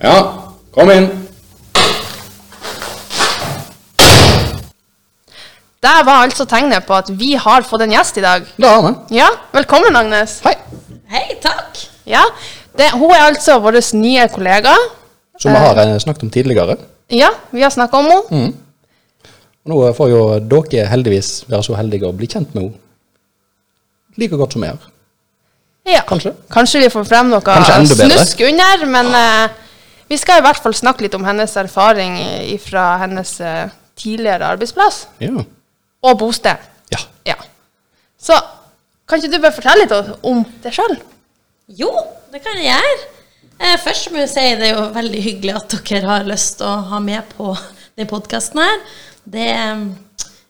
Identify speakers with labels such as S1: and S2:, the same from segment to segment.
S1: Ja, kom inn.
S2: Der var altså tegnet på at vi har fått en gjest i dag.
S1: Det har vi.
S2: Ja, velkommen, Agnes.
S1: Hei.
S3: Hei, takk.
S2: Ja, det, Hun er altså vår nye kollega.
S1: Som vi har eh, snakket om tidligere.
S2: Ja, vi har snakka om henne.
S1: Mm. Nå får jo dere heldigvis være så heldige å bli kjent med henne like godt som jeg gjør.
S2: Ja.
S1: Kanskje.
S2: Kanskje vi får frem noe snusk under, men eh, vi skal i hvert fall snakke litt om hennes erfaring fra hennes eh, tidligere arbeidsplass
S1: Ja.
S2: og bosted.
S1: ja.
S2: Ja. Så kan ikke du bare fortelle litt om deg sjøl?
S3: Jo, det kan jeg gjøre. Eh, først må jeg si det er jo veldig hyggelig at dere har lyst til å ha med på denne podkasten her. Det eh,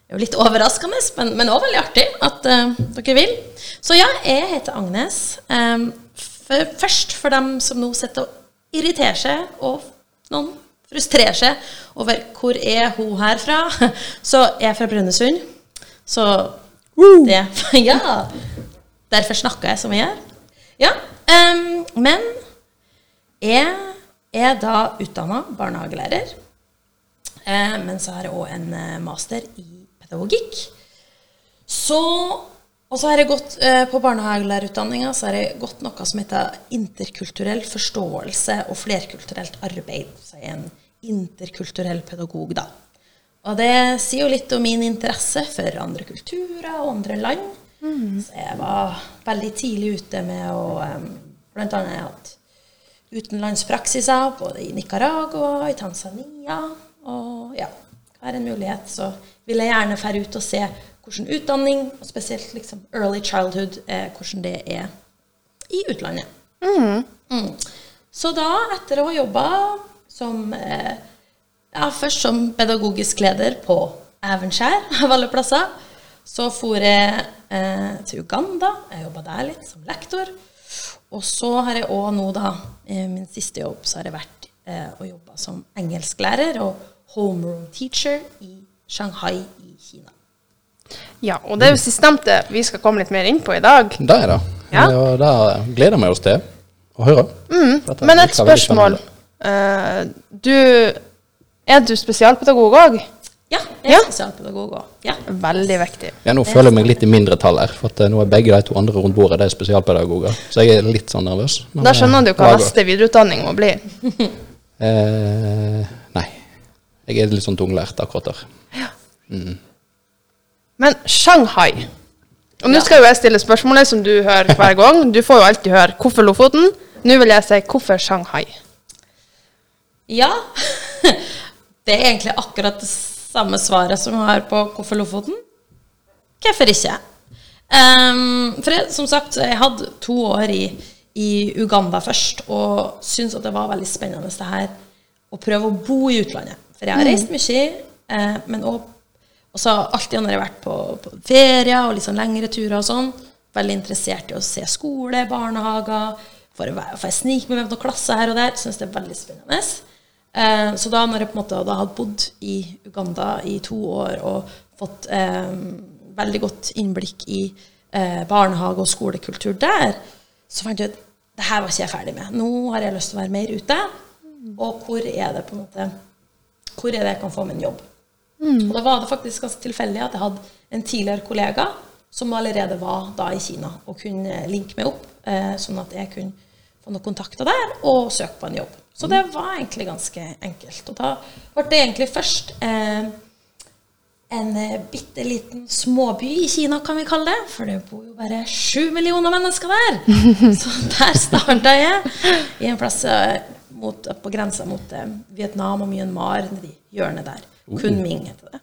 S3: er jo litt overraskende, men, men også veldig artig at uh, dere vil. Så ja, jeg heter Agnes. Um, for, først for dem som nå sitter og irriterer seg, og noen frustrerer seg over hvor er hun her fra, så jeg er fra Brønnøysund. Så det Ja. Derfor snakker jeg som jeg gjør. Ja. Um, men jeg er da utdanna barnehagelærer. Eh, men så har jeg òg en eh, master i pedagogikk. Så Og så har jeg gått eh, på barnehagelærerutdanninga så har jeg gått noe som heter interkulturell forståelse og flerkulturelt arbeid. Så jeg er en interkulturell pedagog, da. Og det sier jo litt om min interesse for andre kulturer og andre land. Så jeg var veldig tidlig ute med å um, Blant annet hatt utenlandspraksiser både i Nicaragua, i Tanzania og ja, hver en mulighet. Så vil jeg gjerne dra ut og se hvordan utdanning, og spesielt liksom early childhood, eh, hvordan det er i utlandet. Mm. Så da, etter å ha jobba som eh, ja, først som pedagogisk leder på Evenskjær, av alle plasser, så for jeg eh, til Uganda. Jeg jobba der litt som lektor. Og så har jeg òg nå, da, i min siste jobb, så har jeg vært eh, og jobba som engelsklærer og homeroom teacher i Shanghai i Kina.
S2: Ja, og det er jo sistnevnte vi skal komme litt mer inn på i dag.
S1: Det er det.
S2: Ja.
S1: Og det gleder vi oss til å høre. Mm.
S2: Men et spørsmål. Eh, du Er du spesialpedagog òg?
S3: Ja, jeg
S2: Ja.
S3: er spesialpedagog òg. Ja.
S2: Veldig viktig.
S1: Ja, nå føler jeg meg litt i mindretall her, for at eh, nå er begge de to andre rundt bordet de er spesialpedagoger. Så jeg er litt sånn nervøs.
S2: Da skjønner du hva
S1: eh,
S2: neste videreutdanning må bli.
S1: Eh, nei. Jeg er litt sånn tunglært akkurat der.
S2: Men Shanghai Og nå skal jo jeg stille spørsmålet som du hører hver gang. Du får jo alltid høre 'Hvorfor Lofoten?' Nå vil jeg si 'Hvorfor Shanghai?'
S3: Ja. Det er egentlig akkurat det samme svaret som jeg har på Hvorfor Lofoten? Hvorfor ikke? Um, for jeg, som sagt, jeg hadde to år i, i Uganda først, og syntes at det var veldig spennende det her å prøve å bo i utlandet. For jeg har reist mye, eh, men òg alltid når jeg har vært på, på ferie og litt sånn lengre turer og sånn, veldig interessert i å se skole, barnehager, får jeg, snike meg med noen klasser her og der, synes det er veldig spennende. Eh, så da når jeg på en måte hadde bodd i Uganda i to år og fått eh, veldig godt innblikk i eh, barnehage og skolekultur der, så fant jeg ut det her var ikke jeg ferdig med. Nå har jeg lyst til å være mer ute. Og hvor er det på en måte hvor er det jeg kan få meg en jobb? Og da var det faktisk ganske tilfeldig at jeg hadde en tidligere kollega som allerede var da i Kina, og kunne linke meg opp, eh, sånn at jeg kunne få noen kontakter der og søke på en jobb. Så det var egentlig ganske enkelt. Og da ble det egentlig først eh, en eh, bitte liten småby i Kina, kan vi kalle det. For det bor jo bare sju millioner mennesker der. Så der starta jeg, i en plass eh, mot, på grensa mot eh, Vietnam og Myanmar, nedi hjørnet der. Kunming heter det.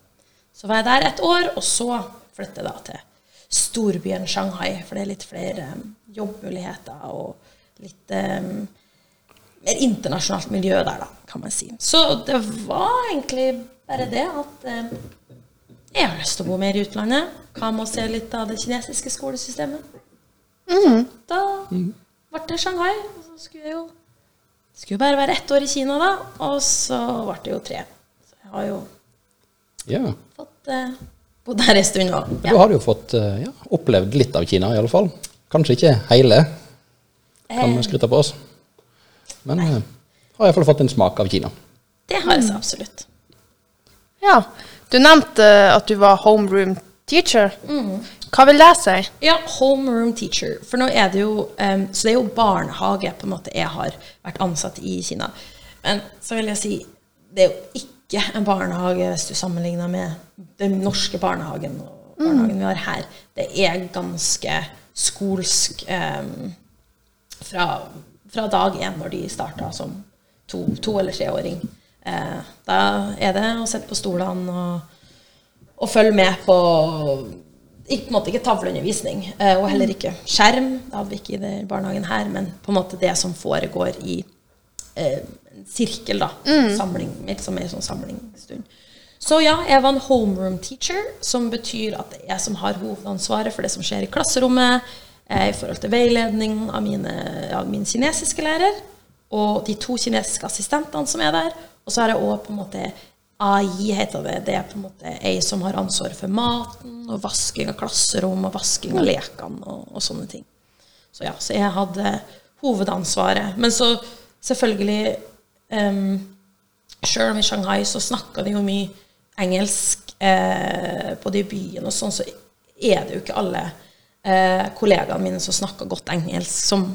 S3: Så var jeg der et år, og så flyttet jeg da til storbyen Shanghai, for det er litt flere eh, jobbmuligheter og litt um, mer internasjonalt miljø der, da, kan man si. Så det var egentlig bare det at um, jeg har lyst til å bo mer i utlandet. Hva med å se litt av det kinesiske skolesystemet? Da ble det Shanghai. Og så skulle jeg jo skulle bare være ett år i Kina, da. Og så ble det jo tre. Så jeg har jo
S1: Ja.
S3: fått eh, bodd her en stund òg.
S1: Ja. Du har jo fått eh, ja, opplevd litt av Kina, i alle fall. Kanskje ikke hele, kan vi skryte på oss. Men eh, har iallfall fått en smak av Kina.
S3: Det har jeg så absolutt.
S2: Ja. Du nevnte eh, at du var homeroom teacher. Hva vil det si?
S3: Ja, homeroom teacher. For nå er det jo um, Så det er jo barnehage på en måte jeg har vært ansatt i Kina. Men så vil jeg si det er jo ikke en barnehage hvis du sammenligner med den norske barnehagen og barnehagen vi har her. Det er ganske skolsk um, fra, fra dag én når de starta som to, to eller treåring. Uh, da er det å sitte på stolene og, og følge med på på en måte ikke tavleundervisning, eh, og heller ikke skjerm. Det hadde vi ikke i den barnehagen her, men på en måte det som foregår i eh, sirkel, da. Samling, mer som en sånn samlingsstund. Så ja, jeg var en homeroom teacher, som betyr at det er jeg som har hovedansvaret for det som skjer i klasserommet, eh, i forhold til veiledning av, mine, av min kinesiske lærer, og de to kinesiske assistentene som er der. Og så har jeg òg på en måte AI, heter det. Det er på en måte ei som har ansvaret for maten og vasking av klasserom og vasking av lekene og, og sånne ting. Så ja, så jeg hadde hovedansvaret. Men så selvfølgelig um, Sjøl om i Shanghai så snakka de jo mye engelsk eh, på de byene og sånn, så er det jo ikke alle eh, kollegaene mine som snakker godt engelsk, som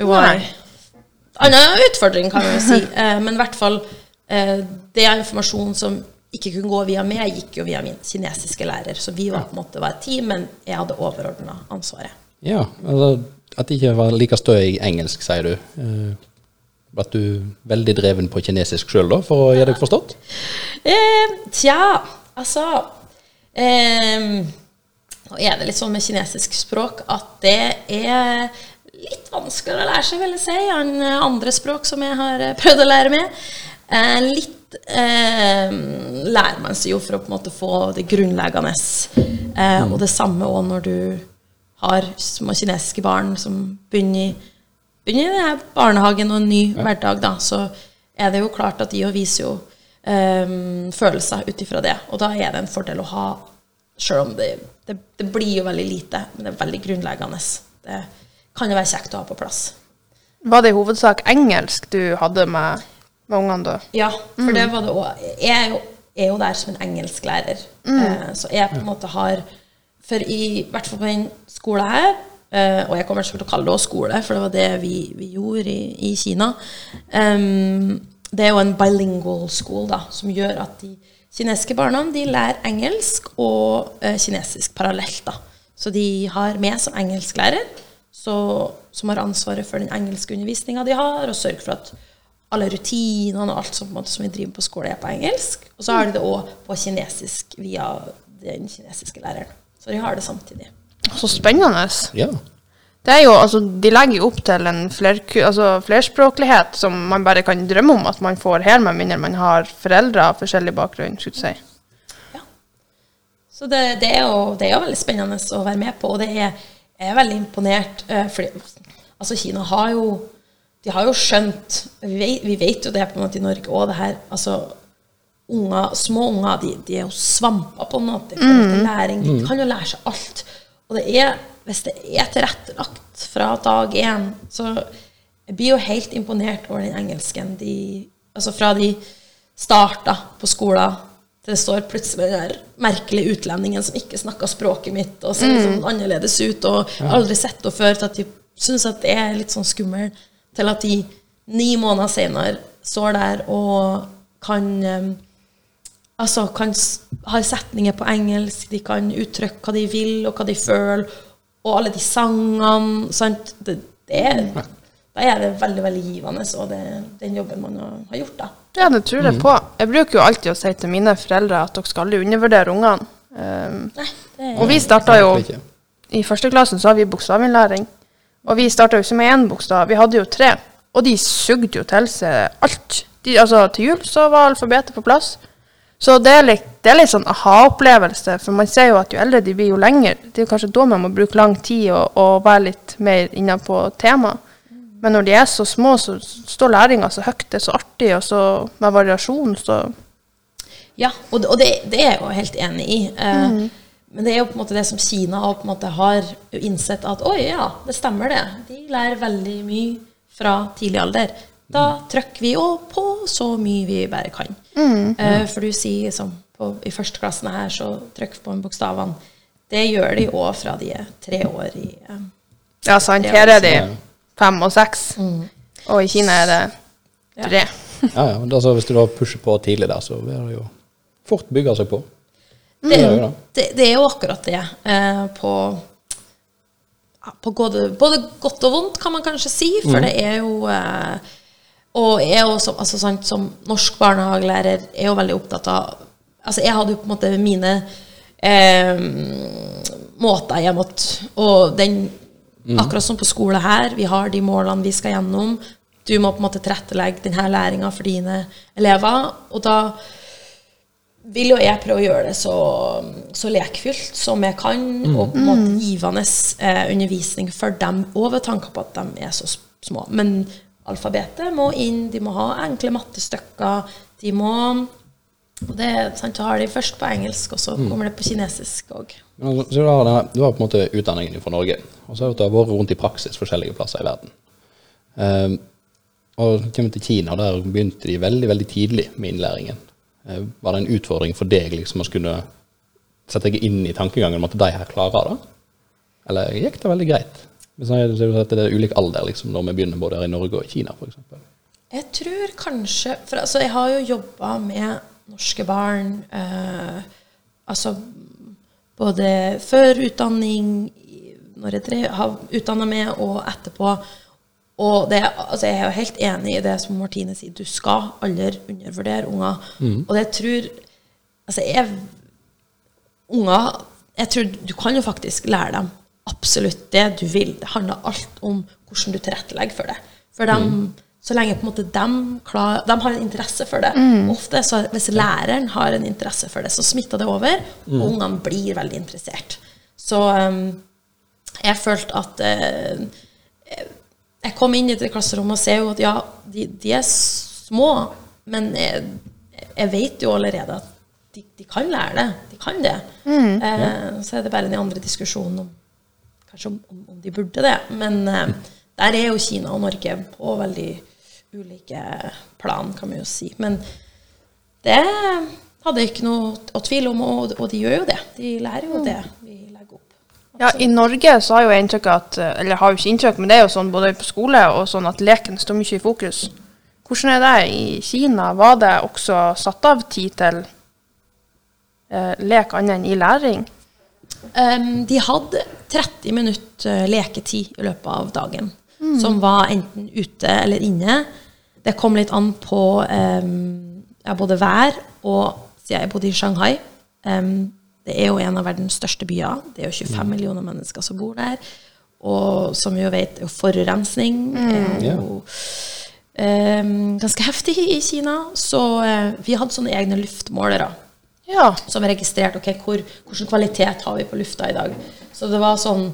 S3: jo var
S2: en
S3: annen utfordring, kan vi si. Eh, men i hvert fall det er informasjon som ikke kunne gå via meg, gikk jo via min kinesiske lærer. Så vi var på en måte var et team, men jeg hadde overordna ansvaret.
S1: Ja, altså At det ikke var like stø i engelsk, sier du. Eh, Ble du veldig dreven på kinesisk sjøl, da, for å gjøre deg forstått?
S3: Eh, tja, altså eh, Nå er det litt sånn med kinesisk språk at det er litt vanskeligere å lære seg, vil jeg si, enn andre språk som jeg har eh, prøvd å lære meg. Eh, litt eh, lærer man seg jo for å på en måte få det grunnleggende. Eh, og det samme òg når du har små kinesiske barn som begynner i begynner i denne barnehagen og en ny hverdag, da, så er det jo klart at de òg viser jo ehm, følelser ut ifra det. Og da er det en fordel å ha, selv om det, det, det blir jo veldig lite, men det er veldig grunnleggende. Det kan jo være kjekt å ha på plass.
S2: Var det i hovedsak engelsk du hadde med, med ungene da?
S3: Ja, for det var det òg. Jeg er jo, er jo der som en engelsklærer. Eh, så jeg på en måte har For i hvert fall på den skolen her, eh, og jeg kommer til å kalle det også skole, for det var det vi, vi gjorde i, i Kina um, Det er jo en bilingual school da, som gjør at de kinesiske barna de lærer engelsk og eh, kinesisk parallelt. da. Så de har med som engelsklærer, så, som har ansvaret for den engelske undervisninga de har, og sørger for at alle rutinene og alt som, måte, som vi driver på skole, er på engelsk. Og så har de det òg på kinesisk via den kinesiske læreren. Så de har det samtidig.
S2: Så spennende.
S1: Ja.
S2: Det er jo, altså, de legger jo opp til en fler, altså, flerspråklighet som man bare kan drømme om at man får her, med mindre man har foreldre av forskjellig bakgrunn. skulle jeg si.
S3: Så det, det, er jo, det er jo veldig spennende å være med på, og det er, jeg er veldig imponert. eh, fordi altså Kina har jo de har jo skjønt Vi vet, vi vet jo det på en måte i Norge òg, det her altså unger, Små unger de, de er jo svamper på en måte forhold læring. De kan jo lære seg alt. Og det er, hvis det er tilrettelagt fra dag én, så jeg blir jo helt imponert over den engelsken. De Altså fra de starta på skolen til det står plutselig den der merkelige utlendingen som ikke snakker språket mitt, og ser liksom annerledes ut, og aldri sett henne før, til at de syns at det er litt sånn skummel, til at de ni måneder senere står der og kan eh, Altså kan har setninger på engelsk, de kan uttrykke hva de vil, og hva de føler, og alle de sangene. Sant? Det, det er, da er det veldig veldig givende, og det den jobben man har, gjort. da.
S2: Ja, det tror jeg på. Jeg bruker jo alltid å si til mine foreldre at dere skal aldri undervurdere ungene. Um, og vi starta jo I første klassen så har vi bokstavinnlæring. Og vi starta jo ikke med én bokstav, vi hadde jo tre. Og de sugde jo til seg alt. De, altså, til jul så var alfabetet på plass. Så det er litt, det er litt sånn aha-opplevelse, for man ser jo at jo eldre de blir, jo lenger. Det er jo kanskje da man må bruke lang tid og, og være litt mer inne på temaet. Men når de er så små, så står læringa så høyt, det er så artig, og så med variasjon, så
S3: Ja, og, det- og det, det er jeg jo helt enig i. Eh, Men det er jo på en måte det som Kina på en måte har innsett at oi, ja, det stemmer det. De lærer veldig mye fra tidlig alder. Da trykker vi òg på så mye vi bare kan. Eh, for du sier som på, i førsteklassen her, så trykk på bokstavene. Det gjør de òg fra de er tre år i eh,
S2: Ja, sant.
S3: Ja,
S2: Her er de fem og seks. Og i Kina er det
S3: Ja.
S2: tre.
S1: Ja, ja. Da, så hvis du da pusher på tidlig der, så vil det jo fort bygge seg på.
S3: Det,
S1: mm. det.
S3: det, er jo akkurat det. Eh, på på både, både godt og vondt, kan man kanskje si. For det er jo eh, Og jeg som, altså, sant, som norsk barnehagelærer er jo veldig opptatt av Altså, jeg hadde jo på en måte mine eh, måter jeg måtte Og den Akkurat som på skole her, vi har de målene vi skal gjennom. Du må på en måte tilrettelegge denne læringa for dine elever. Og da vil jo jeg prøve å gjøre det så, så lekfylt som jeg kan, og på en måte givende eh, undervisning for dem, òg, ved tanke på at de er så små. Men alfabetet må inn, de må ha enkle mattestykker, de må og det sant, så har de først på engelsk, og så kommer det på kinesisk òg.
S1: Altså, du, har du har på en måte utdanningen fra Norge, og så har du vært rundt i praksis forskjellige plasser i verden. Um, og kommer til Kina, der begynte de veldig veldig tidlig med innlæringen. Eh, var det en utfordring for deg liksom å skulle sette deg inn i tankegangen om at de her klarer det? Eller gikk det veldig greit? Hvis jeg det er ulik alder liksom, når vi begynner både her i Norge og i Kina, f.eks.
S3: Jeg tror kanskje For altså, jeg har jo jobba med norske barn eh, Altså både før utdanning, når jeg har utdanna meg, og etterpå. Og det, altså, jeg er jo helt enig i det som Martine sier, du skal aldri undervurdere unger. Og det tror Altså, jeg Unger Jeg tror du kan jo faktisk lære dem absolutt det du vil. Det handler alt om hvordan du tilrettelegger for det. For dem, så lenge på en måte dem, klar, de har en interesse for det. Ofte så hvis læreren har en interesse for det, så smitter det over, og ungene blir veldig interessert. Så um, jeg følte at eh, jeg kom inn i det klasserommet og ser jo at ja, de, de er små, men jeg, jeg vet jo allerede at de, de kan lære det. De kan det. Eh, så er det bare den andre diskusjonen om kanskje om, om, de burde det. Men eh, der er jo Kina og Norge på veldig ulike plan, kan man jo si. Men det hadde jeg ikke noe å tvile om, og, og de gjør jo det. De lærer jo det vi legger opp.
S2: Ja, I Norge så har jo jeg inntrykk at Eller har jo ikke inntrykk, men det er jo sånn både på skole og sånn at leken står mye i fokus. Hvordan er det i Kina? Var det også satt av tid til eh, lek annet enn i læring?
S3: Um, de hadde 30 minutter leketid i løpet av dagen, som var enten ute eller inne. Det kom litt an på um, ja, både vær og Siden jeg bodde i Shanghai um, Det er jo en av verdens største byer. Det er jo 25 millioner mennesker som bor der. Og som vi jo vet, er jo forurensning er jo um, ganske heftig i Kina. Så eh, vi hadde sånne egne luftmålere
S2: Ja.
S3: som registrerte ok, hvor, hvilken kvalitet har vi på lufta i dag. Så det var sånn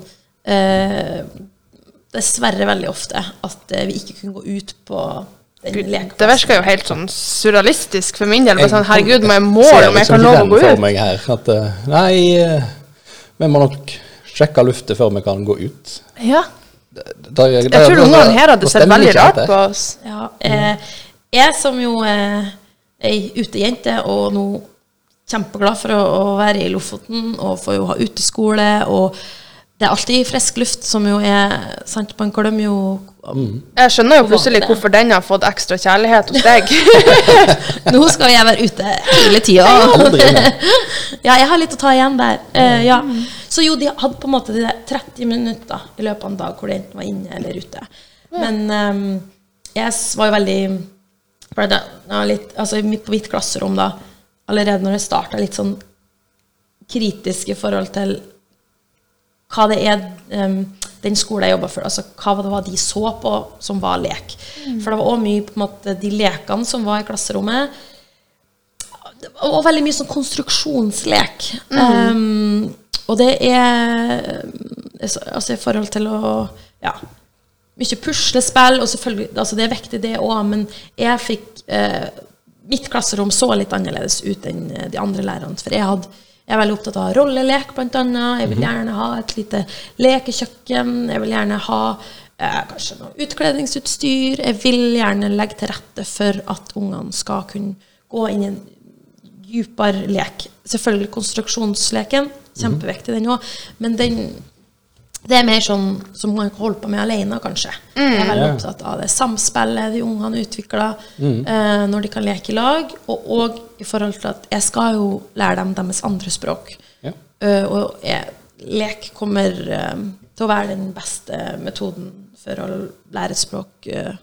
S3: eh, Dessverre veldig ofte at eh, vi ikke kunne gå ut på lekeplassen.
S2: Det virker jo helt sånn surrealistisk for min del. Bare sånn, herregud, må jeg måle om jeg kan lov å gå ut?
S1: her. At, eh, nei, eh, vi må nok sjekke luftet før vi kan gå ut.
S2: Ja.
S1: Da- da-
S2: Jeg tror
S1: da-
S2: ungene her hadde sett veldig rart på oss.
S3: Ja, eh, jeg som jo eh, er ei utejente, og nå kjempeglad for å, å være i Lofoten og få jo ha uteskole. og det er alltid frisk luft, som jo er sant, Man glemmer jo
S2: Jeg skjønner jo plutselig hvorfor den har fått ekstra kjærlighet hos deg.
S3: Nå skal jeg være ute hele tida. Ja, jeg har litt å ta igjen der. Uh, ja. Så jo, de hadde på en måte de der 30 minutter i løpet av en dag hvor de enten var inne eller ute. Men um, jeg var jo veldig for ja, litt, altså midt På mitt klasserom da, allerede når det starta, litt sånn kritisk i forhold til hva det er um, den skolen jeg jobba for, altså hva det var de så på som var lek. For det var òg mye på en måte de lekene som var i klasserommet. Og veldig mye sånn konstruksjonslek. Um, og det er altså i forhold til å Ja. Mye puslespill, og selvfølgelig altså Det er viktig, det òg, men jeg fikk eh, Mitt klasserom så litt annerledes ut enn de andre lærerne. For jeg, hadde, jeg er veldig opptatt av rollelek, annet. Jeg vil gjerne ha et lite lekekjøkken. Jeg vil gjerne ha eh, kanskje noe utkledningsutstyr. Jeg vil gjerne legge til rette for at ungene skal kunne gå inn i en dypere lek. Selvfølgelig konstruksjonsleken, kjempeviktig den òg, men den det er mer sånn som man kan holde på med alene, kanskje. Jeg er veldig
S1: yeah.
S3: opptatt av det samspillet de ungene utvikler eh, når de kan leke i lag. Og, og i forhold til at jeg skal jo lære dem deres andre språk.
S1: Yeah.
S3: Uh, og jeg, lek kommer uh, til å være den beste metoden for å lære et språk. Uh,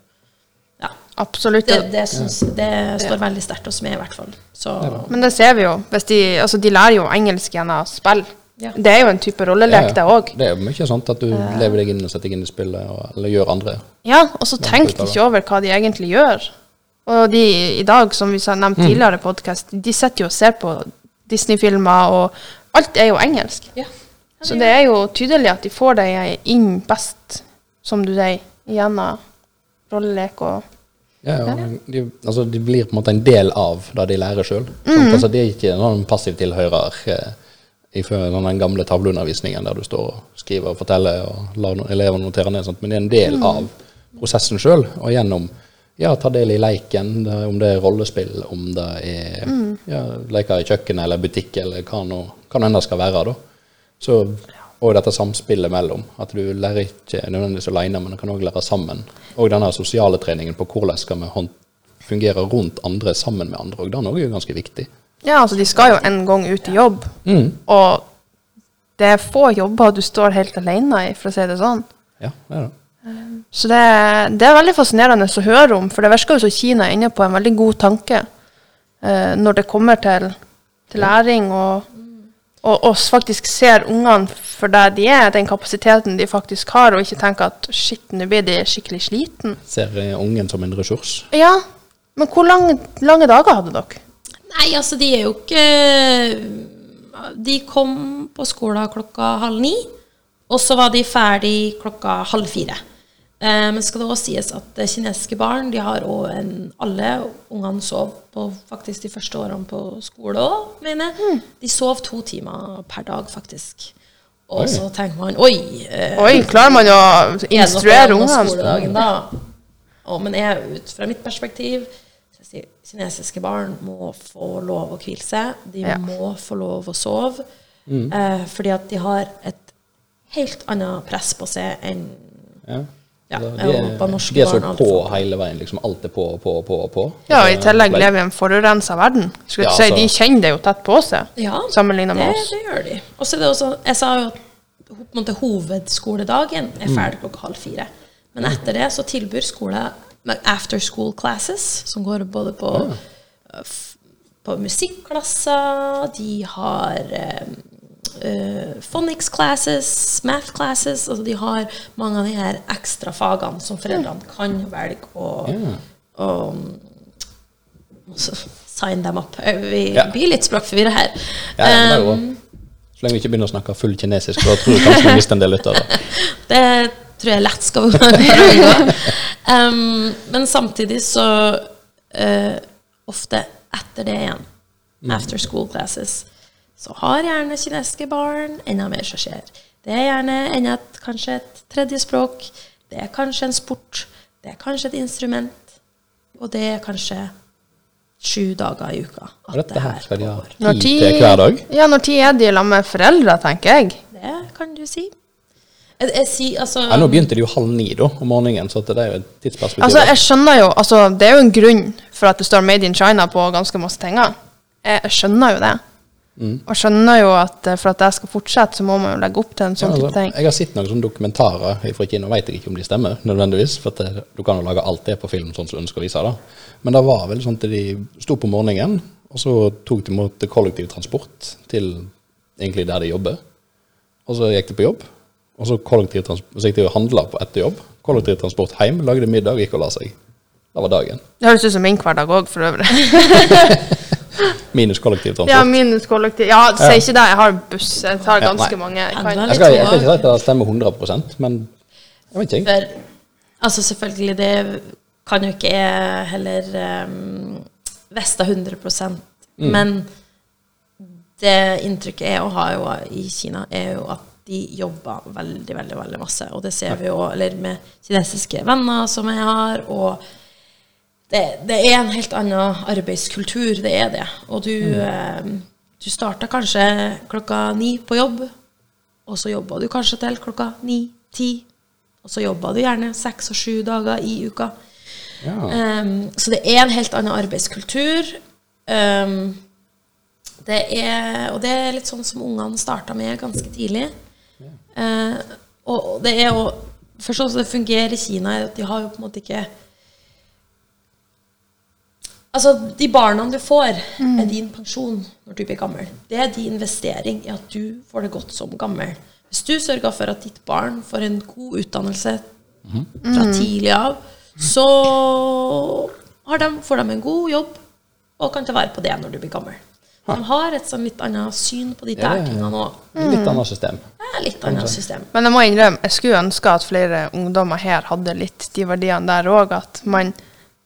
S3: ja.
S2: Absolutt.
S3: Det, det, syns, det står veldig sterkt hos meg, i hvert fall. Så
S2: Men det ser vi jo. Hvis de, altså, de lærer jo engelsk gjennom spill.
S3: Ja.
S2: Det er jo en type rollelek, det òg.
S1: Det er jo mye sånt at du lever deg inn og setter deg inn i spillet, og, eller gjør andre.
S2: Ja, og så tenker de ikke over hva de egentlig gjør. Og de i dag, som vi har nevnt tidligere i podkast, de sitter jo og ser på Disney-filmer, og alt er jo engelsk.
S3: ja.
S2: Så det er jo tydelig at de får deg inn best, som du sier, gjennom rollelek og
S1: Ja, ja. De, altså, de blir på en måte en del av det de lærer sjøl. Altså, de er ikke noen sånn passiv tilhører eh, sånn den gamle tavleundervisningen der du står og skriver og forteller og lar elevene notere ned, sånt, men det er en del av prosessen sjøl. Og gjennom ja, ta del i leiken, om det er rollespill, om det er ja, leker i kjøkkenet eller butikk eller hva nå enn det skal være. da. Så, og dette samspillet mellom. At du lærer ikke nødvendigvis alene, men du kan òg lære sammen. Og denne sosiale treningen på hvordan skal vi fungere rundt andre sammen med andre. Og den òg er ganske viktig.
S2: Ja, altså, de skal jo en gang ut i jobb, og det er få jobber du står helt alene i, for å si det sånn.
S1: Ja, det er det.
S2: Så det, det er veldig fascinerende å høre om, for det virker jo som Kina er inne på en veldig god tanke eh, når det kommer til, til læring, og, og, oss faktisk ser ungene for der de er, den kapasiteten de faktisk har, og ikke tenker at shit, nå blir de skikkelig sliten.
S1: Ser eh, ungen som en ressurs.
S2: Ja, men hvor lange, lange dager hadde dere?
S3: Nei, altså, de er jo ikke De kom på skolen klokka halv ni, og så var de ferdig klokka halv fire. Eh, men skal det også sies at kinesiske barn de har også en Alle ungene sov på faktisk de første årene på skole òg, mener jeg. De sov to timer per dag, faktisk. Og
S1: Oi.
S3: så tenker man Oi! Eh,
S2: Oi, klarer man å
S3: er
S2: instruere ungene?
S3: skoledagen da? Og, men jeg, ut fra mitt perspektiv Kinesiske barn må få lov å hvile seg. De
S2: Ja.
S3: må få lov å sove. Eh, fordi at de har et helt annet press på seg enn
S1: Ja.
S3: Ja,
S1: Altså, de, Europa,
S3: norske
S1: de er så
S3: barn
S1: på
S3: alt.
S1: hele veien. liksom Alt er på, på, på, på.
S2: Ja, og i tillegg lever vi i en forurensa verden. Skulle
S1: Ja,
S2: si,
S1: altså-
S2: De kjenner det jo tett på seg,
S3: Ja,
S2: sammenlignet med oss.
S3: det gjør de. Og så er det også Jeg sa jo at hovedskoledagen er
S1: Mm.
S3: ferdig klokka halv fire. Men etter det så tilbyr skole med after school classes, som går både på, ja. f- på musikklasser, de har eh, eh, phonics classes, math classes altså De har mange av de her ekstra fagene som foreldrene kan velge å,
S1: Ja.
S3: å sign them up. Eh, Vi
S1: Ja.
S3: blir litt språkforvirra her.
S1: Ja, ja, det er jo
S3: Um,
S1: Så lenge vi ikke begynner å snakke full kinesisk, da tror jeg kanskje vi mister en del lyttere.
S3: det tror jeg lett skal unngå. Um, men samtidig så uh, Ofte etter det igjen, after school classes, så har gjerne kinesiske barn enda mer som skjer. Det er gjerne enda et, kanskje et tredje språk. Det er kanskje en sport. Det er kanskje et instrument. Og det er kanskje sju dager i uka at
S1: dette
S3: det
S1: her skal de ha. Tid- til hver dag.
S2: Ja, når tid er de sammen med foreldre, tenker jeg.
S3: Det kan du si. Jeg, jeg sier altså
S1: Ja, nå begynte det jo halv ni da, om morgenen, så det er jo et tidsperspektiv.
S2: Altså, jeg skjønner jo altså, Det er jo en grunn for at det står 'Made in China' på ganske masse ting. Jeg, jeg skjønner jo det. Og skjønner jo at eh, for at jeg skal fortsette, så må man jo legge opp til en
S1: Ja,
S2: sånn
S1: altså,
S2: type ting.
S1: jeg har sett noen sånne dokumentarer fra Kina, vet jeg ikke om de stemmer nødvendigvis, for at det, du kan jo lage alt det på film sånn som du ønsker å vise det. Men det var vel sånn at de sto på morgenen, og så tok de imot kollektivtransport til egentlig der de jobber. Og så gikk de på jobb, og så, kollektivtransport, så gikk de og handla på etter jobb. Kollektivtransport hjem, lagde middag, gikk og la seg. Det var dagen.
S2: Det høres ut som min hverdag òg, for øvrig.
S1: Minus kollektivtransport.
S2: Ja, minus kollektiv. Ja, si ikke det. Jeg har buss. Jeg tar ganske
S1: ja,
S2: mange. Jeg kan.
S1: jeg, skal, jeg skal ikke si at det stemmer 100% men jeg vet ikke.
S3: For, altså selvfølgelig, det kan jo ikke jeg heller um, vite 100% Men det inntrykket jeg har jo i Kina, er jo at de jobber veldig, veldig veldig masse. Og det ser vi jo eller med kinesiske venner som jeg har. og det, det er en helt annen arbeidskultur, det er det. Og du, eh, du starter kanskje klokka ni på jobb, og så jobber du kanskje til klokka ni-ti. Og så jobber du gjerne seks og sju dager i uka.
S1: Ja.
S3: Um, så det er en helt annen arbeidskultur. Um, det er, og det er litt sånn som ungene starta med ganske tidlig. Eh, og det er jo Først og fremst det fungerer i Kina, at de har jo på en måte ikke Altså, de barna du får, er din pensjon når du blir gammel. Det er din investering i at du får det godt som gammel. Hvis du sørger for at ditt barn får en god utdannelse fra tidlig av, så har de, får de en god jobb og kan ta vare på det når du blir gammel. De har et sånn litt annet syn på de
S1: Ja,
S3: der tingene òg.
S1: Litt annet system.
S3: Er litt annet system.
S2: Men jeg må innrømme, jeg skulle ønske at flere ungdommer her hadde litt de verdiene der òg. At man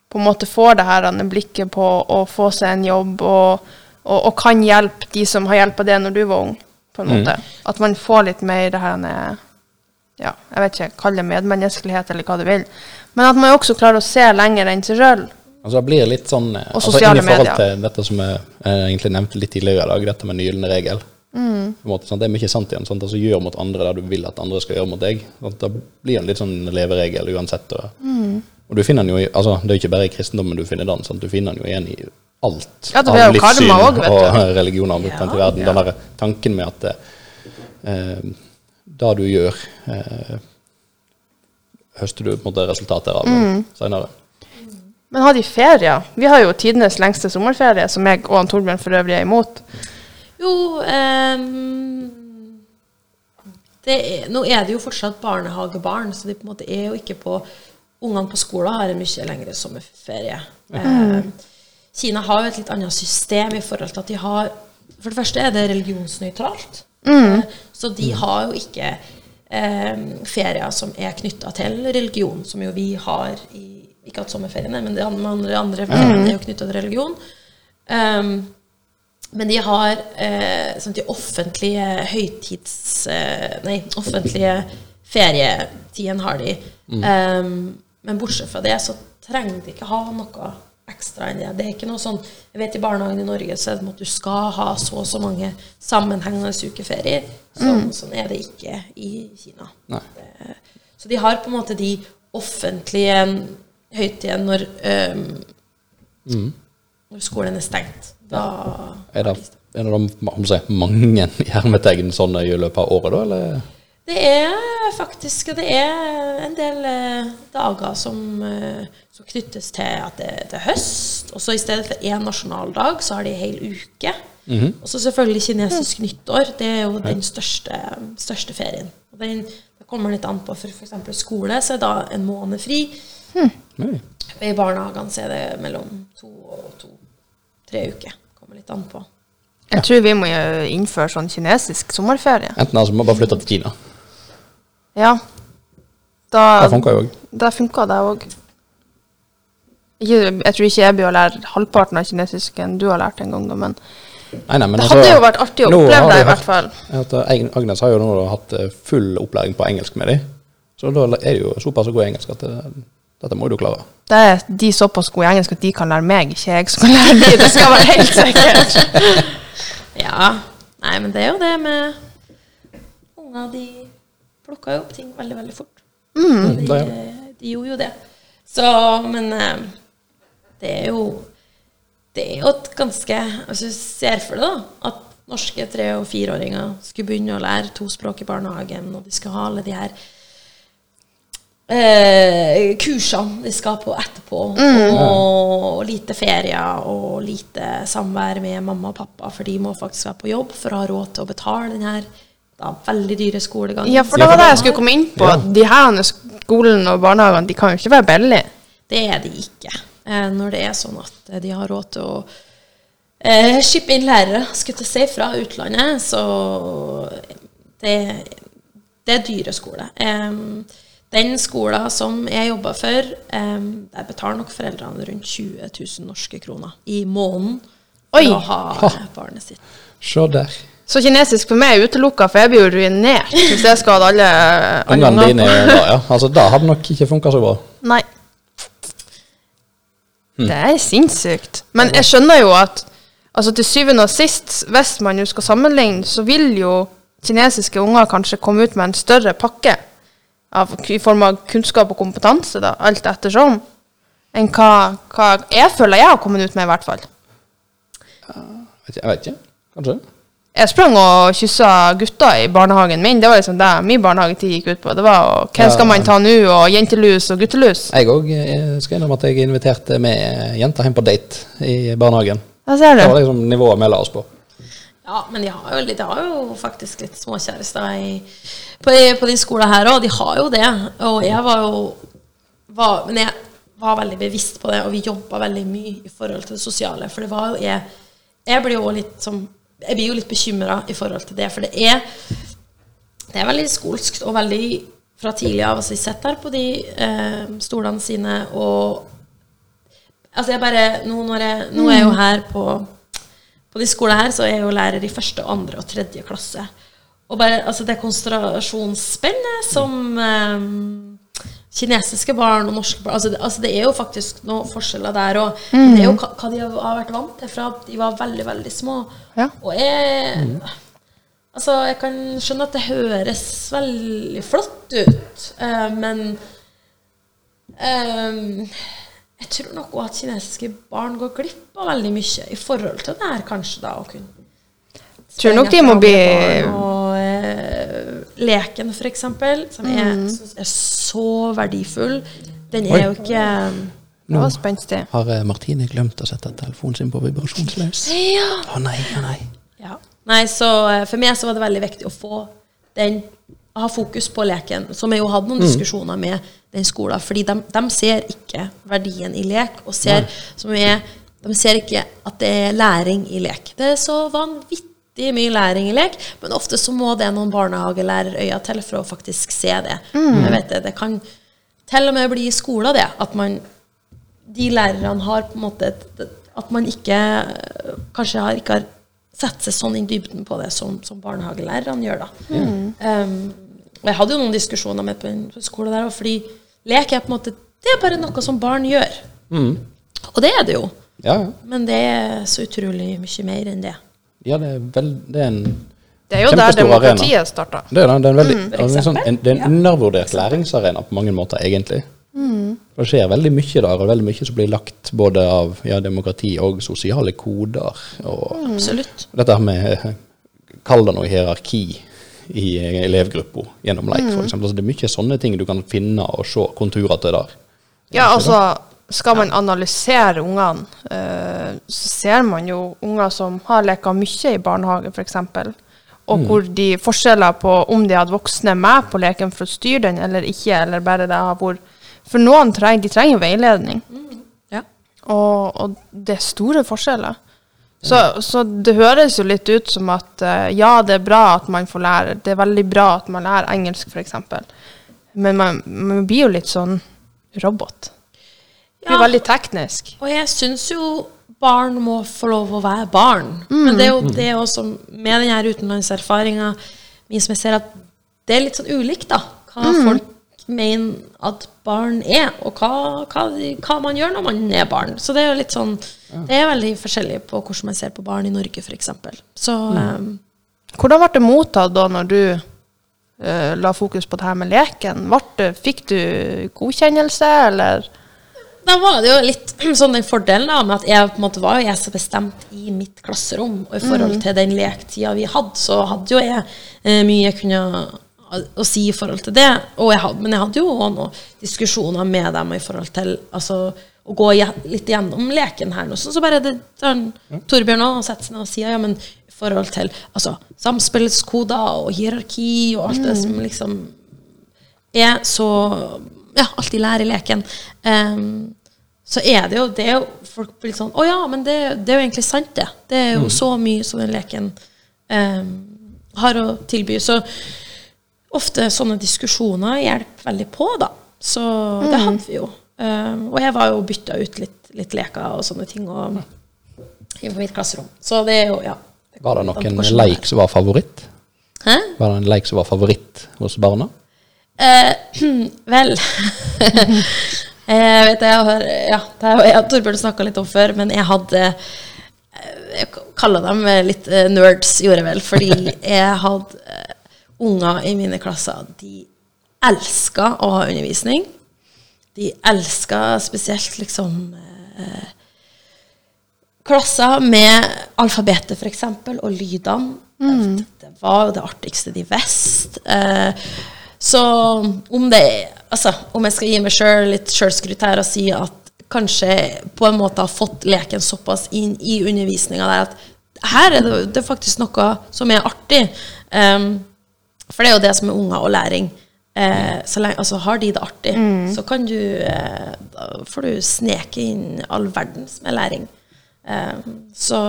S2: på en måte får det her blikket på å få seg en jobb, og, og, og kan hjelpe de som har hjelpa det når du var ung. på en måte. At man får litt mer det her ja, jeg vet ikke, kall det medmenneskelighet eller hva du vil. Men at man også klarer å se lenger enn seg sjøl.
S1: Altså det blir litt sånn Og altså,
S2: sosiale
S1: inn I forhold
S2: medier.
S1: til dette som jeg, jeg egentlig nevnte litt tidligere i dag, dette med den gylne regel.
S2: Mm.
S1: Måte, sånn, Det er mye sant igjen. Sånn, Altså, gjør mot andre det du vil at andre skal gjøre mot deg. Sånn, Da blir det en litt sånn leveregel uansett. Og,
S2: Mm.
S1: og du finner den jo i, altså, Det er jo ikke bare i kristendommen du finner den. Sånn, Du finner den jo igjen i alt
S2: Ja, jo karma også,
S1: og religioner rundt omkring i
S3: Ja,
S1: verden. Den der tanken med at eh, det du gjør, eh, høster du på en måte resultater av
S2: Mm.
S1: senere.
S2: Men har de ferier? Vi har jo tidenes lengste sommerferie, som jeg og han Torbjørn for øvrig er imot.
S3: Jo um, det er, Nå er det jo fortsatt barnehagebarn, så de på en måte er jo ikke på Ungene på skolen har en mye lengre sommerferie. Ehm, Kina har jo et litt annet system i forhold til at de har For det første er det religionsnøytralt. Eh, Så de har jo ikke eh, ferier som er knytta til religion, som jo vi har i Ikke hatt sommerferiene, men de andre, andre feriene er jo knytta til religion. Um, men de har eh, sånn de offentlige høytids... Eh, nei, offentlige ferietiden har de. Ehm, men bortsett fra det så trenger de ikke ha noe ekstra enn det. Det er ikke noe sånn Jeg vet i barnehagen i Norge så er det at du skal ha så og så mange sammenhengende ukeferier. Sånn, sånn er det ikke i Kina.
S1: Nei.
S3: Eh, Så de har på en måte de offentlige høytidene når, ehm, når skolen er stengt. Da
S1: Er det, er det de, mange hermetegn sånn i løpet av året, da? Eller?
S3: Det er faktisk det er en del eh, dager som, eh, som knyttes til at det, det er høst. Og så i stedet for én nasjonaldag, så har de en hel uke. Og så selvfølgelig kinesisk nyttår. Det er jo den største, største ferien. Og den, det kommer litt an på for f.eks. skole, så er da en måned fri.
S1: Nei.
S3: I barnehagene er det mellom to og to-tre uker. Kommer litt an på.
S2: Jeg tror vi må innføre sånn kinesisk sommerferie.
S1: Enten altså må man bare flytte til Kina.
S2: Ja. Da,
S1: Det funker jo òg.
S2: Da funka det òg. Jeg tror ikke jeg blir å lære halvparten av kinesisk enn du har lært en gang, men
S1: Nei, nei, men
S2: det
S1: altså,
S2: hadde jo vært artig å oppleve det, i hvert fall.
S1: At eh, Agnes har jo nå hatt eh, full opplæring på engelsk med dem. Så da er det jo såpass god engelsk at det, dette må du klare.
S2: Det er de såpass gode i engelsk at de kan lære meg, ikke jeg som kan lære de. Det skal være helt sikkert.
S3: Ja. Nei, men det er jo det med Unger, de plukka jo opp ting veldig, veldig fort. de,
S1: er
S3: de gjorde jo det. Så, men eh, det er jo Det er jo et ganske Hvis du ser for deg da at norske tre- og fireåringer skulle begynne å lære to språk i barnehagen, og de skal ha alle de her eh, kursene de skal på etterpå, og lite ferier og lite samvær med mamma og pappa, for de må faktisk være på jobb for å ha råd til å betale den her da, veldig dyre skolegangen.
S2: Ja, for det var det jeg skulle komme inn på. De her skolen og barnehagene de kan jo ikke være billige.
S3: Det er de ikke. Eh, når det er sånn at eh, de har råd til å eh, shippe inn lærere, skulle til å si, fra utlandet, så det, det er dyre skole. Em, den skolen som jeg jobber for, em, der betaler nok foreldrene rundt 20 000 norske kroner i måneden for å ha barnet sitt.
S1: Se der.
S2: Så kinesisk for meg er utelukka, for jeg blir jo ruinert hvis jeg skal ha alle,
S1: Ungene dine da, ja. Altså, da hadde nok ikke funka så bra.
S2: Nei.
S1: Hm.
S2: Det er sinnssykt. Men jeg skjønner jo at altså til syvende og sist, hvis man jo skal sammenligne, så vil jo kinesiske unger kanskje komme ut med en større pakke av, i form av kunnskap og kompetanse, da, alt ettersom, enn hva, hva jeg føler jeg har kommet ut med, i hvert fall.
S1: Jeg vet ikke. Kanskje.
S2: Jeg sprang og kyssa gutter i barnehagen min. Det var liksom det min barnehagetid gikk ut på. Det var og, hvem skal man ta nå, og jentelus og guttelus.
S1: Jeg òg skal innrømme at jeg inviterte med jenter hjem på date i barnehagen.
S2: Da ser
S1: Det var liksom nivået vi la oss på.
S3: Ja, men de har jo, de har jo faktisk litt småkjærester i, på, på din skole her òg. De har jo det. Og jeg var jo var, Men jeg var veldig bevisst på det, og vi jobba veldig mye i forhold til det sosiale. For det var jo jeg Jeg blir jo litt som Jeg blir jo litt bekymra i forhold til det, for det er Det er veldig skolskt og veldig fra tidlig av. Altså, jeg sitter her på de eh, stolene sine og Altså, jeg bare Nå, når jeg, nå er jeg jo her på på de skolene her så er jeg jo lærer i første, andre og tredje klasse. Og bare, altså det konsentrasjonsspennet som eh, kinesiske barn og norske barn altså det, altså det er jo faktisk noen forskjeller der òg. Det er jo hva, hva de har, vært vant til fra de var veldig, veldig små.
S2: Ja.
S3: Og jeg Altså, jeg kan skjønne at det høres veldig flott ut, eh, men eh, jeg tror nok også at kinesiske barn går glipp av veldig mye i forhold til det her, kanskje, da, å kunne
S2: Tror nok de må bli
S3: Og eh, leken, for eksempel, som jeg synes er så verdifull, den
S1: Oi.
S3: er jo ikke
S2: nå var spenstig.
S1: Har eh, Martine glemt å sette telefonen sin på vibrasjonsløs?
S3: Ja.
S1: Å nei, å nei.
S3: Ja. Nei, så eh, for meg så var det veldig viktig å få den ha fokus på leken. Som jeg jo hadde noen diskusjoner med den skolen. Fordi de, de ser ikke verdien i lek, og ser, som jeg, de ser ikke at det er læring i lek. Det er så vanvittig mye læring i lek, men ofte så må det noen barnehagelærerøyne til for å faktisk se det. Jeg vet det, det kan til og med bli i skolen det, at man de lærerne har på en måte At man ikke kanskje har, ikke har sett seg sånn i dybden på det som, som barnehagelærerne gjør. da. Um, og jeg hadde jo noen diskusjoner med på en skole der, fordi lek er på en måte det er bare noe som barn gjør. Og det er det jo.
S1: Ja, ja.
S3: Men det er så utrolig mye mer enn det.
S1: ja det, er vel, det er en
S2: Det er jo der demokratiet starta.
S1: Det er, det er en veldig,
S3: mm.
S1: det en sånn, en, det er en
S3: ja.
S1: undervurdert læringsarena på mange måter, egentlig. Mm. det skjer veldig mye der, og veldig mye som blir lagt både av ja, demokrati og sosiale koder. Og
S3: Absolutt.
S1: dette med Kall det noe hierarki i elevgruppa gjennom leik, for eksempel. Altså, det er mye sånne ting du kan finne og se konturer til der.
S2: Ja, altså, skal man analysere ungene, eh, så ser man jo unger som har leka mye i barnehage, f.eks. Og hvor de forskjeller på om de hadde voksne med på leken for å styre den eller ikke, eller bare det hvor For noen trenger, de trenger veiledning,
S3: Ja.
S2: og, og det er store forskjeller. Så, så det høres jo litt ut som at eh, ja, det er bra at man får lære, det er veldig bra at man lærer engelsk, f.eks. Men man, man blir jo litt sånn robot. Det blir
S3: Ja.
S2: veldig teknisk.
S3: Og jeg syns jo barn må få lov å være barn. Men det er jo det også med denne utenlandserfaringa min som jeg ser at det er litt sånn ulikt, da. Hva folk mener at barn er, og hva, hva, hva man gjør når man er barn. Så det er jo litt sånn Det er veldig forskjellig på hvordan man ser på barn i Norge, f.eks. Så um,
S2: Hvordan ble det mottatt da når du eh, la fokus på det her med leken? Det, fikk du godkjennelse, eller?
S3: Da var det jo litt sånn den fordelen da, med at jeg på en måte var jo jeg så bestemt i mitt klasserom. Og i forhold til den lektida vi hadde, så hadde jo jeg eh, mye jeg kunne å, si i forhold til det. Jeg hadde, men jeg hadde jo også noen diskusjoner med dem i forhold til altså, å gå litt gjennom leken her. Noe, Sånn, så bare det, sånn, Torbjørn også setter seg ned og sier ja, men i forhold til altså, samspillskoder og hierarki og alt det som liksom er så Ja, alt de lærer i leken. Um, så er det jo det er jo Folk blir sånn Å ja, men det, det er jo egentlig sant, det. Det er jo så mye som den leken um, har å tilby. Så ofte sånne diskusjoner hjelper veldig på, da. Så det hadde vi jo. Um, og jeg var jo bytta ut litt, litt leker og sånne ting og, i mitt klasserom. Så det er jo Ja.
S1: Var det noen leik som var favoritt?
S3: Hæ?
S1: Var det en leik som var favoritt hos barna?
S3: Eh, vel Jeg vet jeg har Ja, det har jeg og Torbjørn snakka litt om før, men jeg hadde eh, Jeg kaller dem litt eh, nerds, gjorde jeg vel, fordi jeg hadde eh, unger i mine klasser. De elska å ha undervisning. De elska spesielt liksom eh, klasser med alfabetet, f.eks., og lydene. Det, det var jo det artigste de visste. Eh, så om det Altså, om jeg skal gi meg sjøl litt sjølskryt her og si at kanskje på en måte har fått leken såpass inn i undervisninga der at her er det, det er faktisk noe som er artig. Em, for det er jo det som er unger og læring. Eh, så lenge, altså har de det artig, så kan du eh, Da får du sneke inn all verdens med læring. Eh, så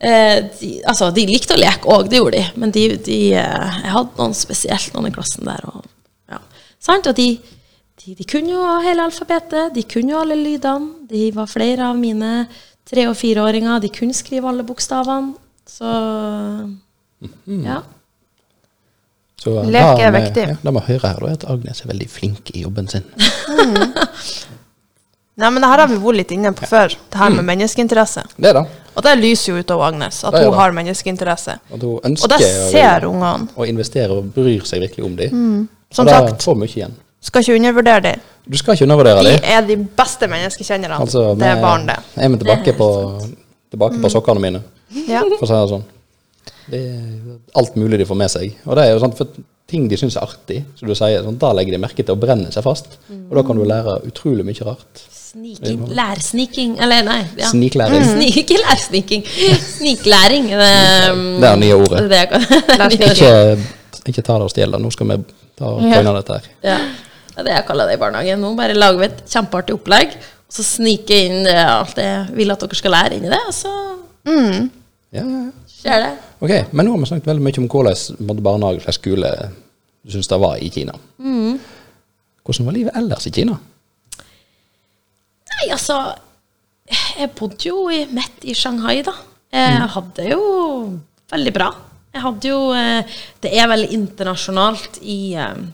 S3: eh, de, altså, de likte å leke òg, det gjorde de. Men de, de, eh, jeg hadde noen spesielt, noen i klassen der. Og, ja. Sant? og de, de, de kunne jo hele alfabetet, de kunne jo alle lydene. De var flere av mine tre- og fireåringer. De kunne skrive alle bokstavene. Så ja.
S1: Så
S2: Lek er viktig.
S1: Ja, det vi hører her, er at Agnes er veldig flink i jobben sin.
S2: Nei, men det her har vi vært litt inne på før, det her med menneskeinteresse.
S1: Det da.
S2: Og det lyser jo ut av Agnes, at
S1: Det er
S2: hun har menneskeinteresse.
S1: Og hun
S2: Og det ser ungene.
S1: Og investerer og bryr seg virkelig om dem.
S2: Mm. Som
S1: og
S2: sagt.
S1: får mye igjen.
S2: Skal ikke undervurdere dem.
S1: Du skal ikke undervurdere
S2: De
S1: dem.
S2: er de beste menneskekjennerne.
S1: Altså,
S2: det er barn, det.
S1: Er vi tilbake på, tilbake på sokkene mine,
S2: Ja.
S1: for å si det sånn. Det er alt mulig de får med seg. Og det er jo sånn, for ting de syns er artig, som du sier, sånn, da legger de merke til å brenne seg fast. Og da kan du lære utrolig mye rart.
S3: Sniking. Lærsniking. Eller nei. Ja.
S1: Sniklæring.
S3: Snik, ikke lærsniking. Sniklæring. Det, um,
S1: Det er nye ordet.
S3: Det er det.
S1: Ikke, ikke ta det og stjel det. Nå skal vi ta og
S2: Ja.
S1: coine dette her.
S3: Ja. Det er det jeg kaller det i barnehagen. Nå bare lager vi et kjempeartig opplegg, og så sniker jeg inn alt jeg vil at dere skal lære inn i det, og så
S1: Ja, ja, ja.
S3: skjer det.
S1: Ok, Men nå har vi snakket veldig mye om hvordan barnehage eller skole du syns det var i Kina.
S3: Mm.
S1: Hvordan var livet ellers i Kina?
S3: Nei, altså Jeg bodde jo i, midt i Shanghai, da. Jeg hadde jo veldig bra. Jeg hadde jo eh, Det er veldig internasjonalt i eh,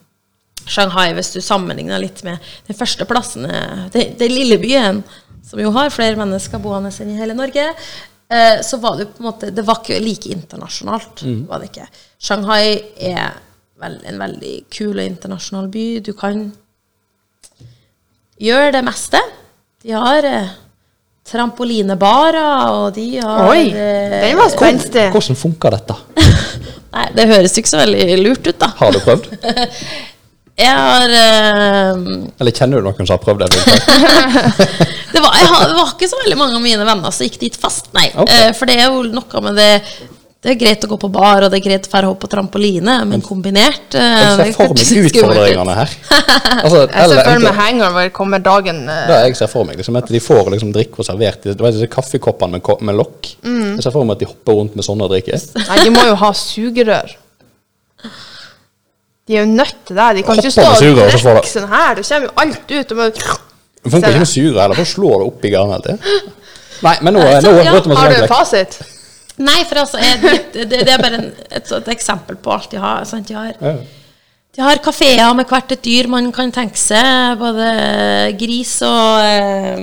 S3: Shanghai, hvis du sammenligner litt med den første plassen eh, det lille byen, som jo har flere mennesker boende enn i hele Norge. Eh, Så var det på en måte Det var ikke like internasjonalt. var det ikke. Shanghai er vel, en veldig kul og internasjonal by. Du kan gjøre det meste. De har eh, trampolinebarer, og de har
S2: Oi,
S3: eh,
S2: den var spenstig.
S1: Hvordan funker dette?
S3: Nei, det høres ikke så veldig lurt ut, da.
S1: Har du prøvd?
S3: Jeg har uh,
S1: Eller kjenner du noen som har prøvd det?
S3: Det, var, jeg det var ikke så veldig mange av mine venner som gikk dit fast, nei.
S1: Okay.
S3: Eh, for det er jo noe med det Det er greit å gå på bar, og det er greit å fære hoppe på trampoline, men kombinert eh,
S1: Jeg ser for meg utfordringene her. Altså,
S2: Jeg ser for meg hangover kommer dagen eh,
S1: Da jeg ser for meg, liksom, at de får liksom, drikke og servert Det Du vet disse kaffekoppene med, med lokk?
S2: Mm.
S1: Jeg ser for meg at de hopper rundt med sånne og drikker.
S2: Nei, de må jo ha sugerør. De er jo nødt til det. De kan ikke stå og drikke sånn her. Det kommer jo alt ut. Og må...
S1: Det funker ikke med sugerør heller, for å slå det opp i garnet hele tiden. Nei, men nå,
S3: så,
S1: nå
S3: ja,
S2: Har du
S1: en
S2: fasit?
S3: Nei, for altså, jeg, det, det er bare en, et, et, eksempel på alt de har. Sant? De har
S1: Ja.
S3: De har kafeer med hvert et dyr man kan tenke seg. Både gris og eh,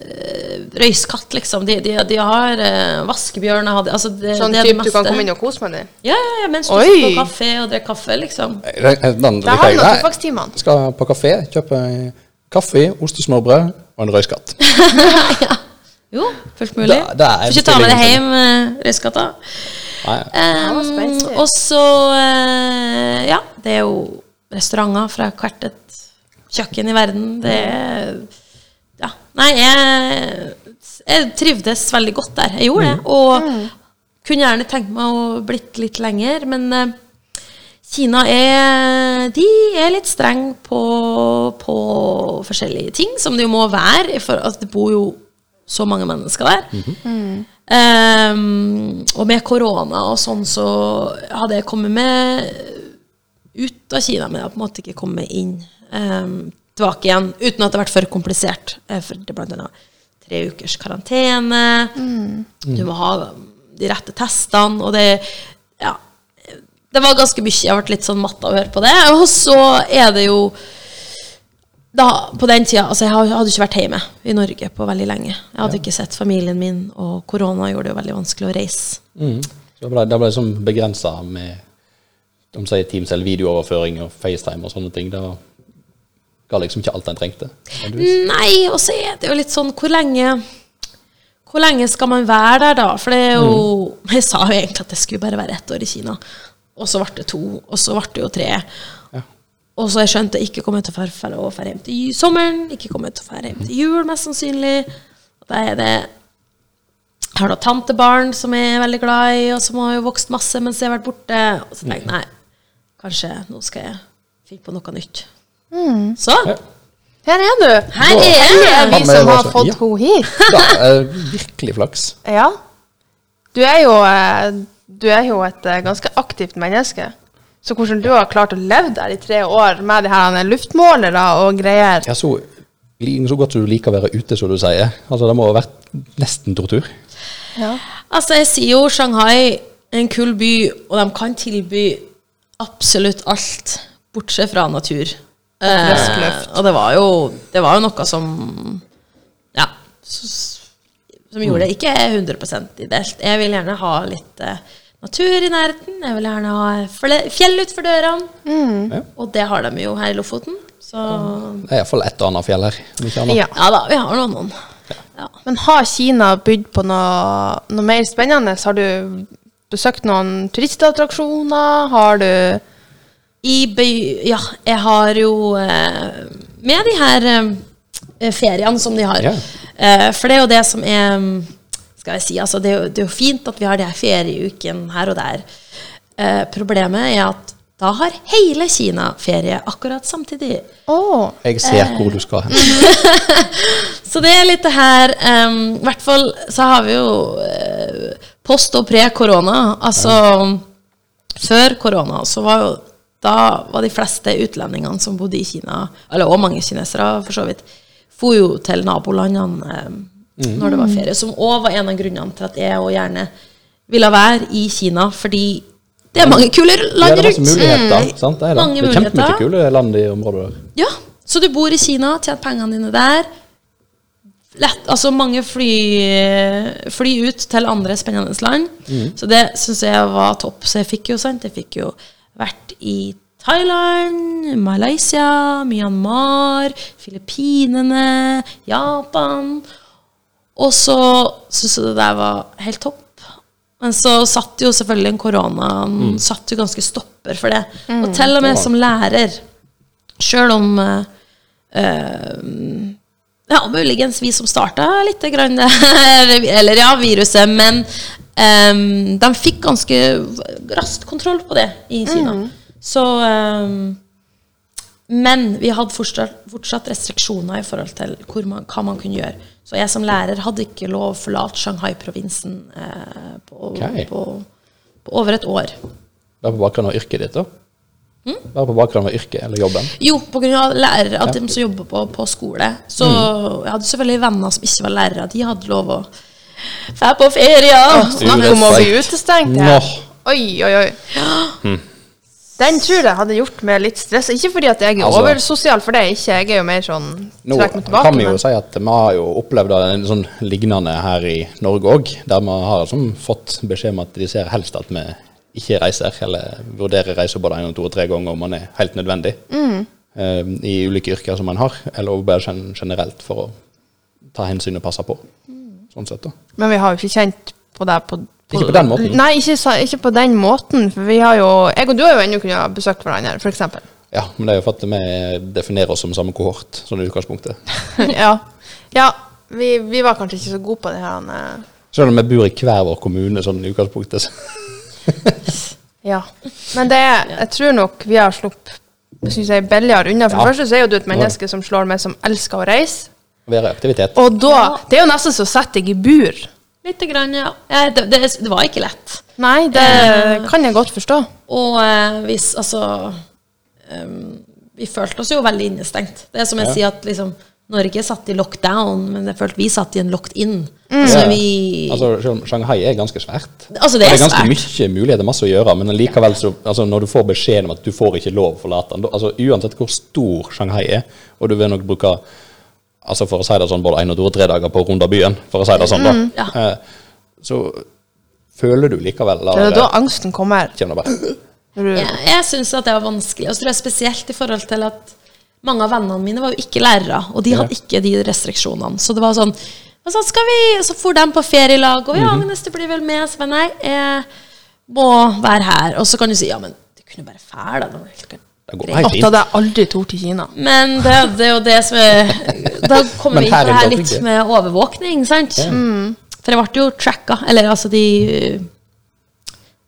S3: eh, røyskatt, liksom. De, de, de har eh, vaskebjørner altså
S2: Sånn
S3: det
S2: type du kan komme inn og kose med dem?
S3: Ja, ja, ja, mens du
S2: Oi.
S3: sitter på kafé og drikker kaffe, liksom.
S1: Den,
S2: har du
S1: Nei,
S2: naturfagstimene.
S3: sånn.
S1: Skal på kafé, kjøpe kaffe, ostesmørbrød og en røyskatt.
S3: ja. Jo, fullt mulig.
S1: Da- da
S3: Får ikke ta med det hjem, uh, røyskatta. Um, og så uh, Ja, det er jo restauranter fra hvert et kjøkken i verden. Det er Ja. Nei, jeg, jeg trivdes veldig godt der. Jeg gjorde det. Og kunne gjerne tenkt meg å blitt litt lenger, men uh, Kina er De er litt strenge på, på forskjellige ting, som det jo må være. For at det bor jo så mange mennesker der. Ehm, og med korona og sånn, så hadde jeg kommet med ut av Kina, men jeg hadde på en måte ikke kommet inn um, tilbake igjen, uten at det har vært for komplisert. eh, For det er blant annet tre ukers karantene. Du må ha de rette testene, og det. Det var ganske mye. Jeg ble litt sånn matt av å høre på det. Og så er det jo da, på den tida, altså Jeg hadde ikke vært hjemme i Norge på veldig lenge. Jeg hadde ikke sett familien min, og korona gjorde det jo veldig vanskelig å reise.
S1: Mm. Da ble, det liksom begrensa med de sier Teams eller videooverføring og FaceTime og sånne ting. Det ga liksom ikke alt en trengte. nødvendigvis.
S3: Nei, og så er det jo litt sånn Hvor lenge Hvor lenge skal man være der, da? For det er jo Jeg sa jo egentlig at det skulle bare være ett år i Kina. Og så ble det to, og så ble det jo tre.
S1: Ja.
S3: Og så jeg skjønte jeg ikke kommer til å dra hjem til sommeren, ikke kommer til å dra hjem til jul, mest sannsynlig. Og da er det Jeg har da tantebarn som jeg er veldig glad i, og som har jo vokst masse mens jeg har vært borte. Og så tenkte jeg nei, kanskje nå skal jeg finne på noe nytt. Så
S2: Her er du.
S3: her er
S2: Her er vi som har fått
S1: ja.
S2: henne hit.
S1: Da, virkelig flaks.
S2: Ja. Du er jo, eh, du er jo et eh, ganske aktivt menneske. Så hvordan du har klart å leve der i tre år med de her luftmålere og greier
S1: Ja, så, så godt som du liker å være ute, som du sier. Altså, det må ha vært nesten tortur.
S2: ja.
S3: Altså, jeg sier jo Shanghai er en kul by, og de kan tilby absolutt alt, bortsett fra natur.
S2: luft.
S3: og det var jo, det var jo noe som Ja. Som gjorde det ikke 100% ideelt. Jeg vil gjerne ha litt eh, natur i nærheten. Jeg vil gjerne ha fjell fjell utfor dørene.
S1: Ja.
S3: Og det har de jo her i Lofoten. Så
S1: Det er iallfall et og annet fjell her.
S2: ja.
S3: ja da, vi har noen. Ja.
S2: Men har Kina bydd på noe, noe mer spennende? Har du besøkt noen turistattraksjoner? Har du
S3: I by, ja, jeg har jo eh, Med de her eh, feriene som de har.
S1: Ja.
S3: Eh, for det er jo det som er mm, Skal jeg si, altså det, er jo, det er jo fint at vi har de ferieuken her og der. Eh, problemet er at da har hele Kina ferie akkurat samtidig.
S2: Oh.
S1: Jeg ser hvor du skal hen.
S3: Så det er litt det her I hvert fall så har vi jo uh, post og pre-korona. Altså Før korona så var jo Da var de fleste utlendingene som bodde i Kina, eller også mange kinesere for så vidt, for jo til nabolandene em, når det var ferie. Som òg var en av grunnene til at jeg òg gjerne ville være i Kina, fordi det er mange kule
S1: Ja,
S3: rundt.
S1: det er masse
S3: muligheter.
S1: muligheter. Sant? Det er.
S3: Mange
S1: det er kjempemye kule land i området der.
S3: Ja, så du bor i Kina, tjener pengene dine der. Lett, altså mange fly, fly ut til andre spennende land. Så det syns jeg var topp. Så jeg fikk jo sant, jeg fikk jo vært i Thailand, Malaysia, Myanmar, Filippinene, Japan. Og så syntes jeg det der var helt topp. Men så satt jo selvfølgelig koronaen satt jo ganske stopper for det. Og til og med som lærer, sjøl om eh, eh, Ja, muligens vi som starta litt grann det eller ja, viruset, men um, de fikk ganske raskt kontroll på det i Kina. Så eh, Men vi hadde fortsatt, fortsatt restriksjoner i forhold til hvor man, hva man kunne gjøre. Så jeg som lærer hadde ikke lov å forlate Shanghai-provinsen eh, på,
S1: okay.
S3: på, på over et år.
S1: Bare på bakgrunn av yrket ditt, da?
S3: Hm?
S1: Bare på bakgrunn av yrket eller jobben?
S3: Jo, pga. lærere, at de som jobber på, på skole. Så
S1: Mm.
S3: jeg hadde selvfølgelig venner som ikke var lærere. De hadde lov å dra på ferie.
S2: Snakk om å bli utestengt. Oi, oi, oi. Den tror jeg hadde gjort meg litt stress. Ikke fordi at jeg er
S1: Altså-
S2: oversosial, for det er ikke. Jeg er jo mer sånn
S1: Nå
S2: trekk meg tilbake.
S1: kan vi jo si at vi har jo opplevd en sånn lignende her i Norge òg, der vi har sånn, fått beskjed om at de ser helst at vi ikke reiser, eller vurderer reise både en og to og tre ganger om man er helt nødvendig.
S2: Mm.
S1: eh, I ulike yrker som man har, eller bare generelt for å ta hensyn og passe på. Sånn sett, da.
S2: Men vi har jo ikke kjent på det på,
S1: Ikke på den måten?
S2: Nei, ikke, ikke på den måten. For vi har jo Jeg og du har jo ennå kunnet ha besøkt hverandre, f.eks.
S1: Ja, men det er jo for at vi definerer oss som samme kohort, sånn i utgangspunktet.
S2: ja. ja vi, vi var kanskje ikke så gode på det her. Men...
S1: Selv om vi bor i hver vår kommune, sånn i utgangspunktet.
S2: Ja. Men det er, jeg tror nok vi har sluppet synes jeg, billigere unna. For
S1: Ja.
S2: det første så er jo du et menneske som slår meg, som elsker å reise.
S1: Være i aktivitet.
S2: Og da Det er jo nesten så setter jeg i bur.
S3: Lite grann, ja. ja det, det, det var ikke lett.
S2: Nei, det
S3: Eh.
S2: kan jeg godt forstå.
S3: Og eh, hvis altså um, Vi følte oss jo veldig innestengt. Det er som jeg
S1: Ja.
S3: sier, at liksom Norge satt i lockdown, men jeg følte vi satt i en locked in. Så
S1: Ja.
S3: vi
S1: Altså, Shanghai er ganske svært.
S3: Altså, det er
S1: det er ganske
S3: svært.
S1: mye muligheter, masse å gjøre, men likevel så altså, Når du får beskjeden om at du får ikke lov å forlate den, altså Uansett hvor stor Shanghai er, og du vil nok bruke altså for å si det sånn, både én og to og tre dager på å runde byen, for å si det sånn, da,
S3: Ja.
S1: eh, så føler du likevel
S2: Det er da angsten kommer.
S1: kommer
S2: Når
S3: Jeg, syns at det var vanskelig. Og så tror jeg spesielt i forhold til at mange av vennene mine var jo ikke lærere, og de hadde ikke de restriksjonene. Så det var sånn og så skal vi, så for de på ferielag, og ja, men neste blir vel med. Så men nei, jeg må være her. Og så kan du si ja, men du kunne bare fære deg. Det
S1: Det går helt
S2: fint. da hadde jeg aldri tort i Kina.
S3: Men det, det er jo det som er Da kommer vi inn på det
S1: er
S3: her litt med overvåkning, sant? Mm. For jeg ble jo tracka. Eller altså, de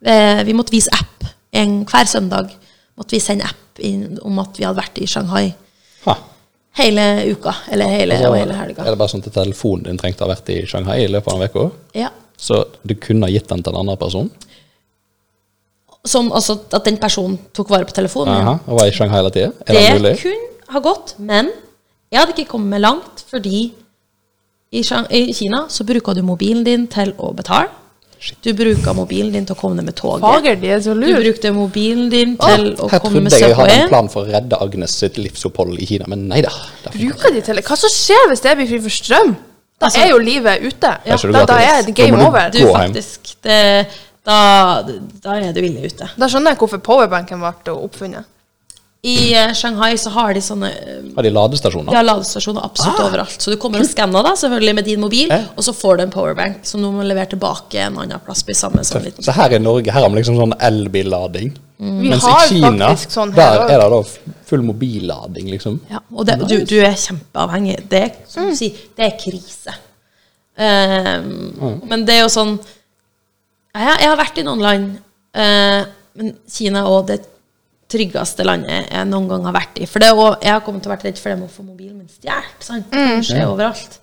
S3: eh, Vi måtte vise app en, hver søndag. Måtte vi sende app inn om at vi hadde vært i Shanghai
S1: Ha.
S3: hele uka. Eller hele,
S1: Altså,
S3: og hele
S1: er det bare sånn at telefonen din trengte å ha vært i Shanghai i løpet av en uke?
S3: Ja.
S1: Så du kunne ha gitt den til en annen person?
S3: Som altså at den personen tok vare på telefonen.
S1: Aha, og var i Shanghai hele tida? Er det,
S3: Det kunne ha gått, men jeg hadde ikke kommet langt, fordi i, Shang i Kina så bruker du mobilen din til å betale. Du bruker mobilen din til å komme ned med toget.
S2: Fager, de er så
S3: Du
S2: lur.
S3: brukte mobilen din til å
S1: Her
S3: komme med
S1: trodde jeg hadde en plan for å redde Agnes sitt livsopphold i Kina, men nei da. er-
S2: Bruker de til Hva som skjer hvis det blir fri for strøm? Da
S3: Altså-
S2: er jo livet ute.
S1: Ja,
S2: da, da er det game over.
S3: Du, faktisk. Det, da, da er du ille ute.
S2: Da skjønner jeg hvorfor powerbanken ble oppfunnet.
S3: I eh, Shanghai så har de sånne eh,
S1: Har de ladestasjoner?
S3: De har ladestasjoner absolutt overalt. Så du kommer og skanner da, selvfølgelig med din mobil,
S1: eh?
S3: og så får du en powerbank som du må levere tilbake en annen plass. Blir samme sånn liten
S1: Så her i Norge her har vi liksom sånn elbillading.
S2: Mm.
S1: Mens
S2: har
S1: i Kina
S2: sånn her
S1: der
S2: også.
S1: er det da full mobillading, liksom.
S3: Ja, og det, du, du er kjempeavhengig. Det er, som du sier, det er krise. Ehm, Men det er jo sånn Jeg, jeg har vært i noen land, eh, men Kina er også det tryggeste landet jeg noen gang har vært i. For det er også, Jeg har kommet til å være redd for det med å få mobilen min stjålet. sant? Det kan skje overalt.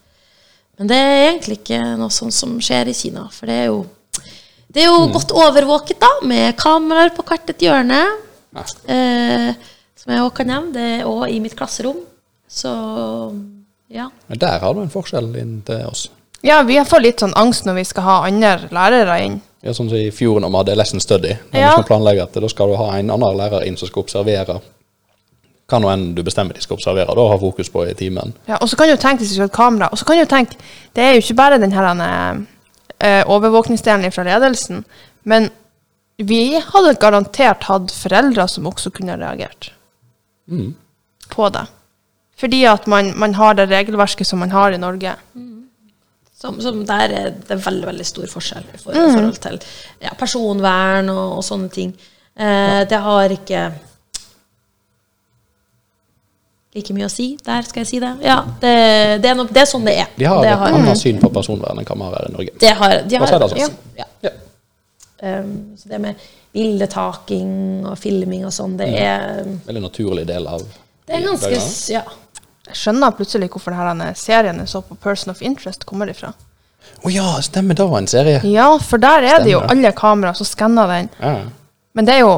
S3: Men det er egentlig ikke noe sånt som skjer i Kina. For det er jo, det er jo godt overvåket, da, med kameraer på hvert et hjørne. Eh, som jeg også kan nevne. Det er òg i mitt klasserom. Så ja.
S1: Men Der har du en forskjell inn til oss.
S2: Ja, vi får litt sånn angst når vi skal ha andre lærere inn.
S1: Ja, sånn som i fjor når vi hadde lesson study. Når
S2: Ja.
S1: vi skal planlegge at da skal du ha en annen lærer inn som skal observere hva nå enn du bestemmer de skal observere, da ha fokus på i timen.
S2: Ja, og så kan du tenke hvis du skal ha et kamera. Og så kan du tenke, det er jo ikke bare den her eh, overvåkningsdelen fra ledelsen, men vi hadde garantert hatt foreldre som også kunne reagert på det. Fordi at man, man har det regelverket som man har i Norge.
S3: Som, som der er det veldig veldig stor forskjell i for- mm. forhold til ja, personvern og, og sånne ting. Eh, det har ikke like mye å si. Der skal jeg si det. Ja, det, det, er, no, det er sånn det er.
S1: De har
S3: det
S1: et annet syn på personvern enn hva vi har her i Norge.
S3: det har, de har,
S1: det, altså?
S3: ja,
S1: Ja.
S3: Um, så det med bildetaking og filming og sånn, det er,
S1: Veldig naturlig del av
S3: det er ganske Ja.
S2: Jeg skjønner plutselig hvorfor denne serien jeg så på Person of Interest kommer ifra.
S1: Å ja, stemmer, det var en serie.
S2: Ja, for der er det jo alle kameraer som skanner den.
S1: Ja.
S2: Men det er jo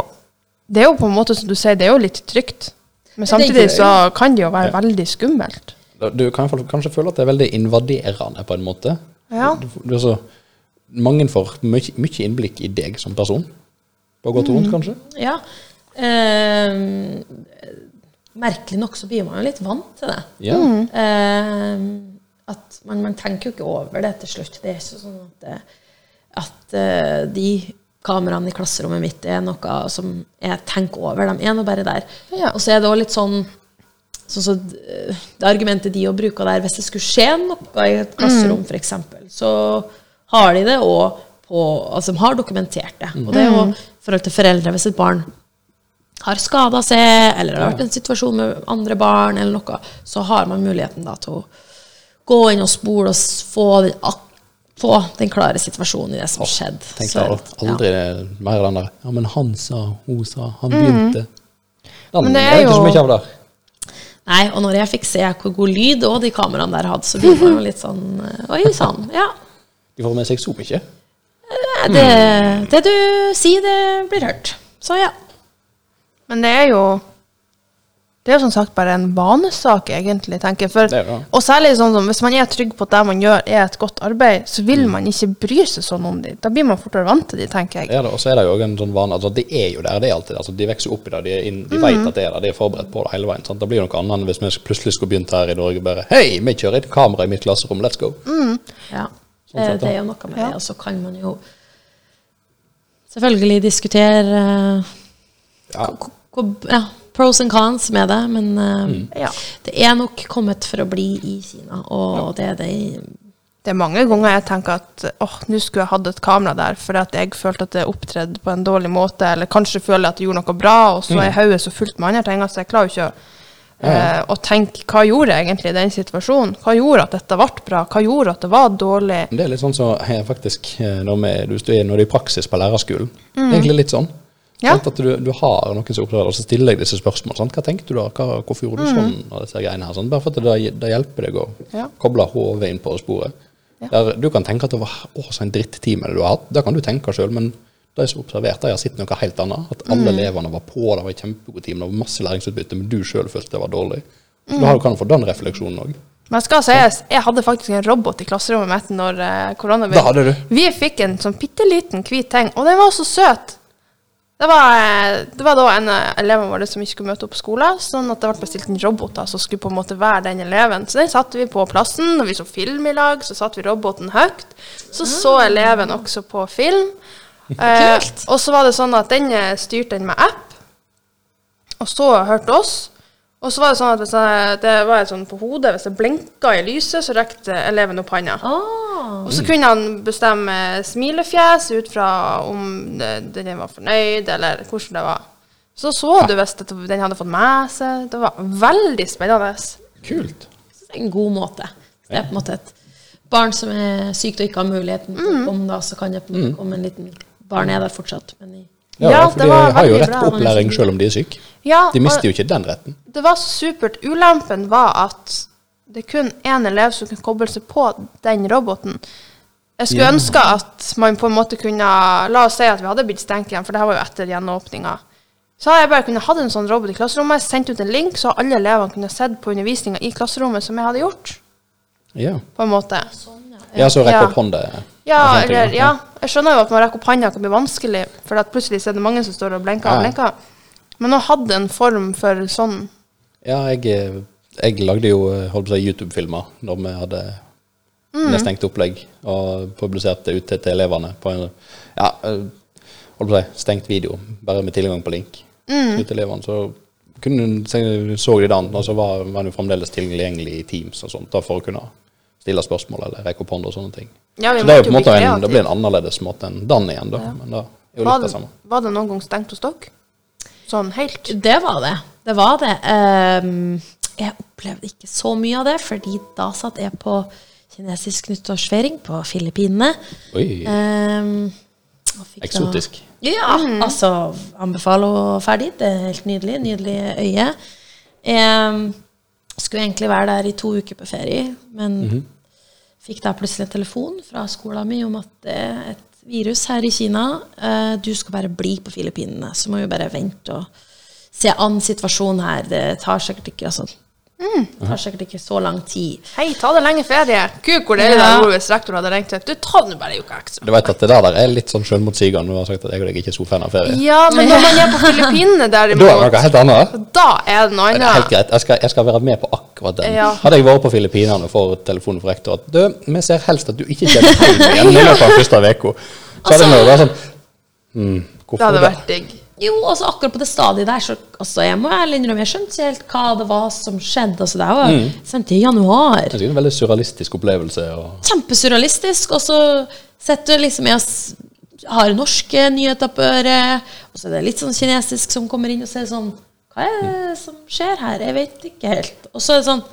S2: det er jo på en måte som du sier, det er jo litt trygt. Men samtidig så kan det jo være veldig skummelt.
S1: Du kan kanskje føle at det er veldig invaderende på en måte.
S2: Ja.
S1: Du, du, altså, mange får mye, mye innblikk i deg som person. På godt og vondt, kanskje.
S3: ja. Um, merkelig nok så blir man jo litt vant til det.
S1: Ja.
S3: Um, at man, man tenker jo ikke over det til slutt. Det er ikke sånn at, det, at uh, de kameraene i klasserommet mitt er noe som jeg tenker over. De er nå bare der.
S2: Ja.
S3: Og så er det òg litt sånn sånn så Det argumentet de òg bruker der, hvis det skulle skje noe i et klasserom for f.eks., så har de det òg på Altså de har dokumentert det. Og det er jo i forhold til foreldre. Hvis et barn har skada seg, eller det har vært en situasjon med andre barn, eller noe, så har man muligheten da til å gå inn og spole og få, den få den klare situasjonen i det som skjedde.
S1: Tenk
S3: deg
S1: deg aldri mer den der Ja, men han sa, hun sa, han begynte. Den
S2: Men det
S1: er
S2: jo
S1: ikke så mye av der.
S3: Nei, og når jeg fikk se hvor god lyd òg de kameraene der hadde, så blir man jo litt sånn eh, Oi sann. Ja.
S1: De får med seg så mye.
S3: Det, det du sier, det blir hørt. Så ja.
S2: Men det er jo Det er jo som sagt bare en vanesak, egentlig, tenker jeg. For,
S1: Det det.
S2: og særlig sånn som hvis man er trygg på at det man gjør, er et godt arbeid, så
S1: Mm.
S2: vil man ikke bry seg sånn om det. Da blir man fortere vant til det, tenker jeg.
S1: Det er det, og så er det jo en sånn vane altså De er jo der, det er alltid altså De vokser opp i det, de, er inn, de vet at det er der, de er forberedt på det hele veien. Sant? Det blir jo noe annet enn hvis vi plutselig skulle begynt her i Norge bare Hei, vi kjører et kamera i mitt klasserom, let's go.
S3: Ja,
S1: Sånn
S3: eh,
S1: sett,
S3: det er jo noe med
S2: Ja.
S3: det. Og så kan man jo selvfølgelig diskutere eh,
S1: Ja.
S3: ja, pros and cons med det, men eh,
S1: Mm.
S2: Ja.
S3: det er nok kommet for å bli i Kina, og det er det
S2: Det er mange ganger jeg tenker at åh, nå skulle jeg hatt et kamera der, for at jeg følte at det opptredde på en dårlig måte, eller kanskje føler at jeg gjorde noe bra, og så er hodet så fullt med andre ting, så jeg klarer jo ikke å, eh, å tenke hva gjorde jeg egentlig i den situasjonen? Hva gjorde at dette ble bra? Hva gjorde at det var dårlig?
S1: Det er litt sånn så eh, faktisk eh, når, vi, når du er i praksis på lærerskolen. Egentlig litt sånn.
S2: Ja.
S1: At du, du har noen som opptrer, og så stiller jeg disse spørsmålene. Hva tenkte du da? Hva, hvorfor gjorde du sånn? Og disse greiene her, sånn. Bare for at det, det hjelper deg å
S2: Ja.
S1: koble hodet inn på sporet.
S2: Ja.
S1: Der, du kan tenke at det var å, så en drittime du har hatt. Det kan du tenke sjøl, men de som observerte, jeg har sett noe helt annet. At alle elevene var på, det var en kjempegod time, det var masse læringsutbytte, men du sjøl følte det var dårlig. Så da har du- kan du få den refleksjonen òg.
S2: Men jeg skal si, jeg hadde faktisk en robot i klasserommet mitt når eh, korona
S1: Da du.
S2: Vi fikk en sånn bitte liten hvit ting, og den var så søt. Det var, eh, det var da en av elevene våre som ikke skulle møte opp på skolen, sånn at det ble bestilt en robot da, som skulle på en måte være den eleven. Så den satte vi på plassen. Når vi så film i lag, så satte vi roboten høyt. Så så eleven også på film. Eh, og så var det sånn at den eh, styrte den med app, og så hørte oss. Og så var det sånn at jeg, det var sånn på hodet, hvis det blinka i lyset, så rekte eleven opp handa.
S3: Ah,
S2: Og så kunne han bestemme smilefjes ut fra om det- den var fornøyd, eller hvordan det var. Så så du hvis den hadde fått med seg. Det var veldig spennende.
S1: Kult.
S3: det er en god måte. Det er på en måte et barn som er sykt og ikke har muligheten til å komme, da, så kan det en komme en liten Barn er der fortsatt, men i
S1: Ja,
S2: Ja,
S1: for de har jo rett på opplæring selv om de er syke.
S2: Ja,
S1: De mister jo ikke den retten.
S2: det var supert. Ulempen var at det er kun én elev som kan koble seg på den roboten. Jeg skulle
S1: Ja.
S2: ønske at man på en måte kunne La oss si at vi hadde blitt stengt igjen, for det her var jo etter gjenåpninga. Så hadde jeg bare kunnet hatt en sånn robot i klasserommet, sendt ut en link, så alle elevene kunne sett på undervisninga i klasserommet som jeg hadde gjort.
S1: Ja,
S2: På en måte.
S1: ja så rekke opp hånda.
S2: Ja,
S1: ting,
S2: eller, ja. Jeg skjønner jo at man rekker opp hånda kan bli vanskelig, for plutselig er det mange som står og blenker og blenker. Men å ha en form for sånn
S1: Ja, jeg, eh, jeg lagde jo eh, holdt på å si YouTube-filmer når vi hadde
S2: Mm.
S1: nedstengt opplegg, og publiserte ut til, elevene på en ja, eh, holdt på å si stengt video, bare med tilgang på link
S2: Mm.
S1: ut til elevene. Så kunne, så, de den, og så var man jo fremdeles tilgjengelig i Teams og sånt, da for å kunne stille spørsmål eller rekke opp hånda og sånne ting.
S2: Ja,
S1: så det er jo på en måte en, det blir en annerledes måte enn den igjen, da. Men det er jo
S2: Var
S1: litt det samme.
S2: var det noen gang stengt hos dere? Sånn helt?
S3: Det var det. Det var det. Ehm, jeg opplevde ikke så mye av det, fordi da satt jeg på kinesisk nyttårsfeiring på Filippinene.
S1: Oi,
S3: Ehm, og da-
S1: eksotisk.
S3: Ja, altså anbefaler å ferdig. Det er helt nydelig. Nydelig øye. Jeg skulle egentlig være der i to uker på ferie, men fikk da plutselig en telefon fra skolen min om at det er et virus her i Kina. Uh, Du skal bare bli på Filippinene, så må vi bare vente og se an situasjonen her. Det tar sikkert ikke altså, det tar sikkert ikke så lang tid.
S2: Hei, ta deg lenge ferie. Gud, hvor deilig det hadde vært hvis rektor hadde ringt deg. Du, ta nå bare ei uke ekstra.
S1: Du vet at det der der er litt sånn selvmotsigende. Du har sagt at jeg og deg ikke er så fan av ferie.
S2: Ja, men når man er på Filippinene
S1: Da er det noe helt annet.
S2: da er det noe
S1: Det er helt
S2: annet.
S1: greit. Jeg skal, jeg skal være med på akkurat den.
S2: Ja.
S1: Hadde jeg vært på Filippinene og får telefonen fra rektor at du, vi ser helst at du ikke kommer hjem igjen i løpet av første uka, så hadde jeg vært sånn hmm,
S2: Det hadde vært digg.
S3: Jo, altså akkurat på det stadiet der, så altså, jeg må ærlig innrømme, jeg skjønte ikke helt hva det var som skjedde. Altså, det var sendt i januar.
S1: Det er en veldig surrealistisk opplevelse. Og,
S3: Kjempesurrealistisk. Og så sitter du liksom jeg har norske nyheter på øret, og så er det litt sånn kinesisk som kommer inn og ser sånn Hva er det som skjer her? Jeg vet ikke helt. Og så er det sånn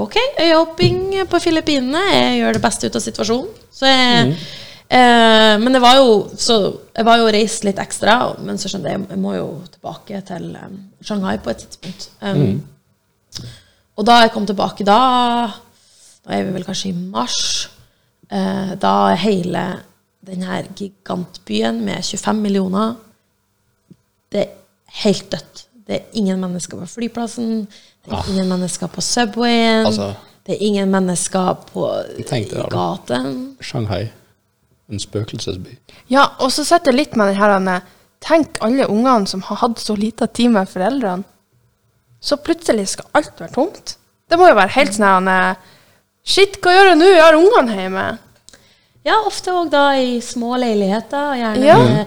S3: Ok, øyehopping på Filippinene. Jeg gjør det beste ut av situasjonen. Så jeg, eh, men det var jo Så jeg var jo reist litt ekstra, men så skjønte jeg jeg må jo tilbake til um, Shanghai på et tidspunkt. Um, Og da jeg kom tilbake da Da er vi vel kanskje i mars. Eh, da er hele den her gigantbyen med 25 millioner Det er helt dødt. Det er ingen mennesker på flyplassen. Det er ingen mennesker på Subwayen.
S1: Altså-
S3: det er ingen mennesker på i gaten.
S1: Shanghai. En spøkelsesby.
S2: Ja, og så sitter jeg litt med den her Tenk alle ungene som har hatt så lita tid med foreldrene. Så plutselig skal alt være tomt. Det må jo være helt sånn Shit, hva gjør jeg nå? Jeg har ungene hjemme.
S3: Ja, ofte òg da i små leiligheter. Gjerne
S2: Ja.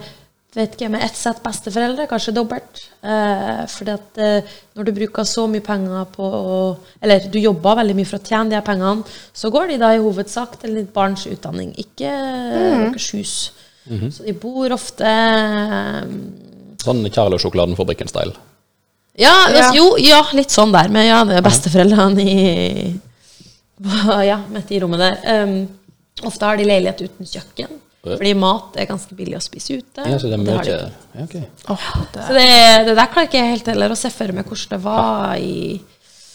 S3: Med, vet ikke, med ett sett besteforeldre, kanskje dobbelt. Eh, fordi at eh, når du bruker så mye penger på å Eller du jobber veldig mye for å tjene de her pengene, så går de da i hovedsak til ditt barns utdanning, ikke deres hus. Så de bor ofte eh,
S1: Sånn Charlo-sjokoladenfabrikken-style.
S3: Ja,
S2: Ja.
S3: altså, jo, ja, litt sånn der. Men ja, det er besteforeldrene i Ja, midt i rommet der. Um, ofte har de leilighet uten kjøkken. Fordi mat er ganske billig å spise ute.
S1: Ja, så det
S3: det har de ikke.
S1: ja, ok.
S2: Åh, det.
S3: Så det, det der klarer ikke jeg helt heller å se for meg hvordan det var i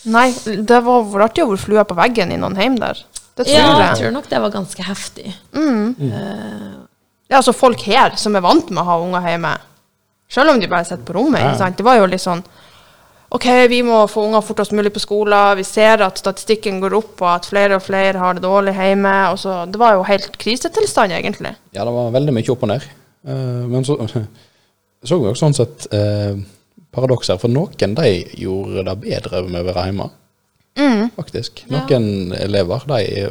S2: Nei, det var hvor artig å være flua på veggen i noen hjem der. Det tror
S3: Ja, jeg
S2: jeg.
S3: tror nok det var ganske heftig.
S2: Ja, altså folk her som er vant med å ha unger hjemme, selv om de bare sitter på rommet.
S1: Ja.
S2: Ikke sant? Det var jo litt sånn OK, vi må få unger fortest mulig på skolen. Vi ser at statistikken går opp, og at flere og flere har det dårlig hjemme. Og så, det var jo helt krisetilstand, egentlig.
S1: Ja, det var veldig mye opp og ned. Eh, men så så vi også sånn sett uh, paradoks her. For noen de gjorde det bedre med å være hjemme, faktisk. Noen elever de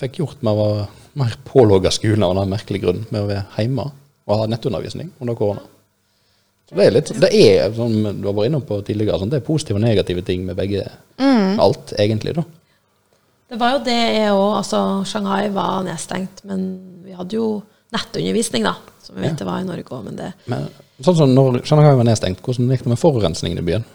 S1: fikk gjort med å være mer pålogga skolen av en merkelig grunn med å være hjemme og ha nettundervisning under korona. Så det er litt, det er, som du har vært inne på tidligere, sånn, det er positive og negative ting med begge. mm. Alt, egentlig, da.
S3: Det var jo det jeg òg. Altså, Shanghai var nedstengt, men vi hadde jo nettundervisning, da. Som vi vet det var i Norge òg, men det
S1: Men sånn som når Shanghai var nedstengt, hvordan gikk det med forurensningen i byen?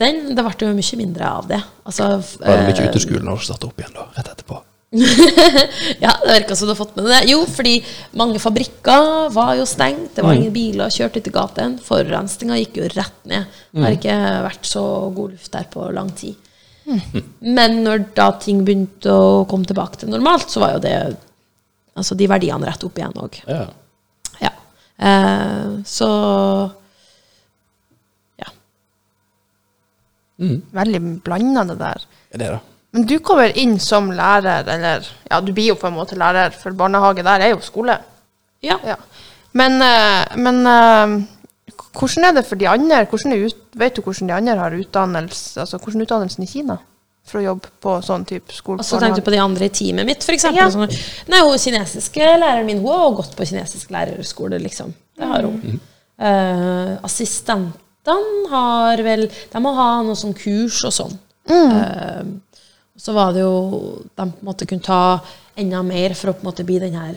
S3: den, Det ble jo mye mindre av det. Altså,
S1: Var det mye
S3: eh,
S1: uteskole når du starta opp igjen, da? Rett etterpå?
S3: Ja, det virka som du har fått med det. Jo, fordi mange fabrikker var jo stengt. Det var ingen biler kjørt ut i gatene. Forurensninga gikk jo rett ned. Det har ikke vært så god luft der på lang tid. Men når da ting begynte å komme tilbake til normalt, så var jo det Altså de verdiene rett opp igjen òg.
S1: Ja.
S3: Ja. Eh, så Ja.
S2: Veldig blanda, det der.
S1: Er det det?
S2: Men du kommer inn som lærer, eller Ja, du blir jo på en måte lærer, for barnehage der er jo skole.
S3: Ja.
S2: Ja. Men, eh, men eh, hvordan er det for de andre? Hvordan er vet du hvordan de andre har utdannelse, altså hvordan utdannelsen i Kina for å jobbe på sånn type skole?
S3: Og så tenkte du på de andre i teamet mitt, f.eks.
S2: Ja.
S3: Sånn, nei, hun kinesiske læreren min hun har gått på kinesisk lærerskole, liksom. Det har hun. Eh, assistentene har vel De må ha noe sånn kurs og sånn. Eh, så var det jo De på en måte kunne ta enda mer for å på en måte bli den her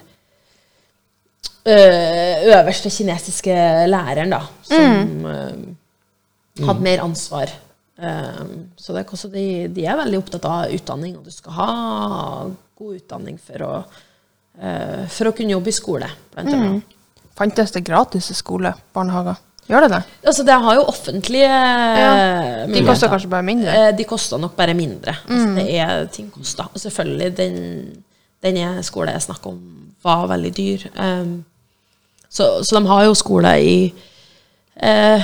S3: eh, øverste kinesiske læreren, da. Som eh, hadde mer ansvar. Um, så det også de, de er veldig opptatt av utdanning, og du skal ha god utdanning for å, eh, for å kunne jobbe i skole, blant annet.
S2: Fantes det gratis skole, barnehager? Gjør det det?
S3: Altså, det har jo offentlige
S2: Ja.
S3: eh,
S2: De koster kanskje bare mindre?
S3: Eh, De koster nok bare mindre. Altså, det er, ting koster. Og selvfølgelig, den, den er skole jeg snakker om, var veldig dyr. Um, så, så de har jo skole i, uh,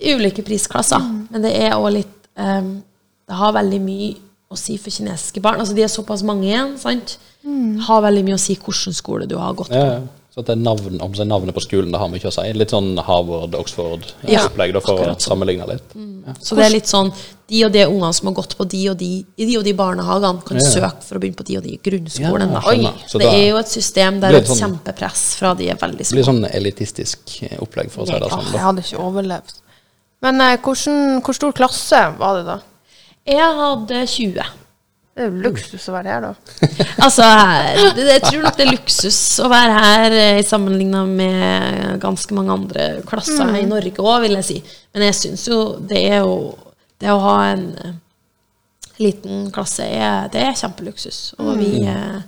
S3: i ulike prisklasser. Men det er òg litt um, Det har veldig mye å si for kinesiske barn. Altså, de er såpass mange igjen, sant? Det har veldig mye å si hvilken skole du har gått på.
S1: Ja, så at det er navn, om det er navnet på skolen, det har mye å si. Litt sånn Harvard-Oxford-opplegg,
S3: Ja,
S1: da, for å
S3: akkurat
S1: sammenligne litt. Ja.
S3: Så det er litt sånn De og de ungene som har gått på de og de i de og de barnehagene, kan
S1: Ja.
S3: søke for å begynne på de og de grunnskolen.
S1: Ja,
S3: da. Oi,
S1: Så
S3: det
S1: da-
S3: er jo et system der det er et
S1: sånn-
S3: kjempepress fra de er veldig
S1: Det blir sånn elitistisk eh, opplegg, for å si det sånn.
S2: Jeg hadde ikke overlevd. Men eh, hvordan, hvor stor klasse var det da?
S3: Jeg hadde 20.
S2: Det er jo luksus å være her, da.
S3: Altså, jeg tror nok det er luksus å være her eh, sammenligna med ganske mange andre klasser i Norge òg, vil jeg si. Men jeg syns jo det er jo Det å ha en eh, liten klasse, er, det er kjempeluksus. Og vi, eh,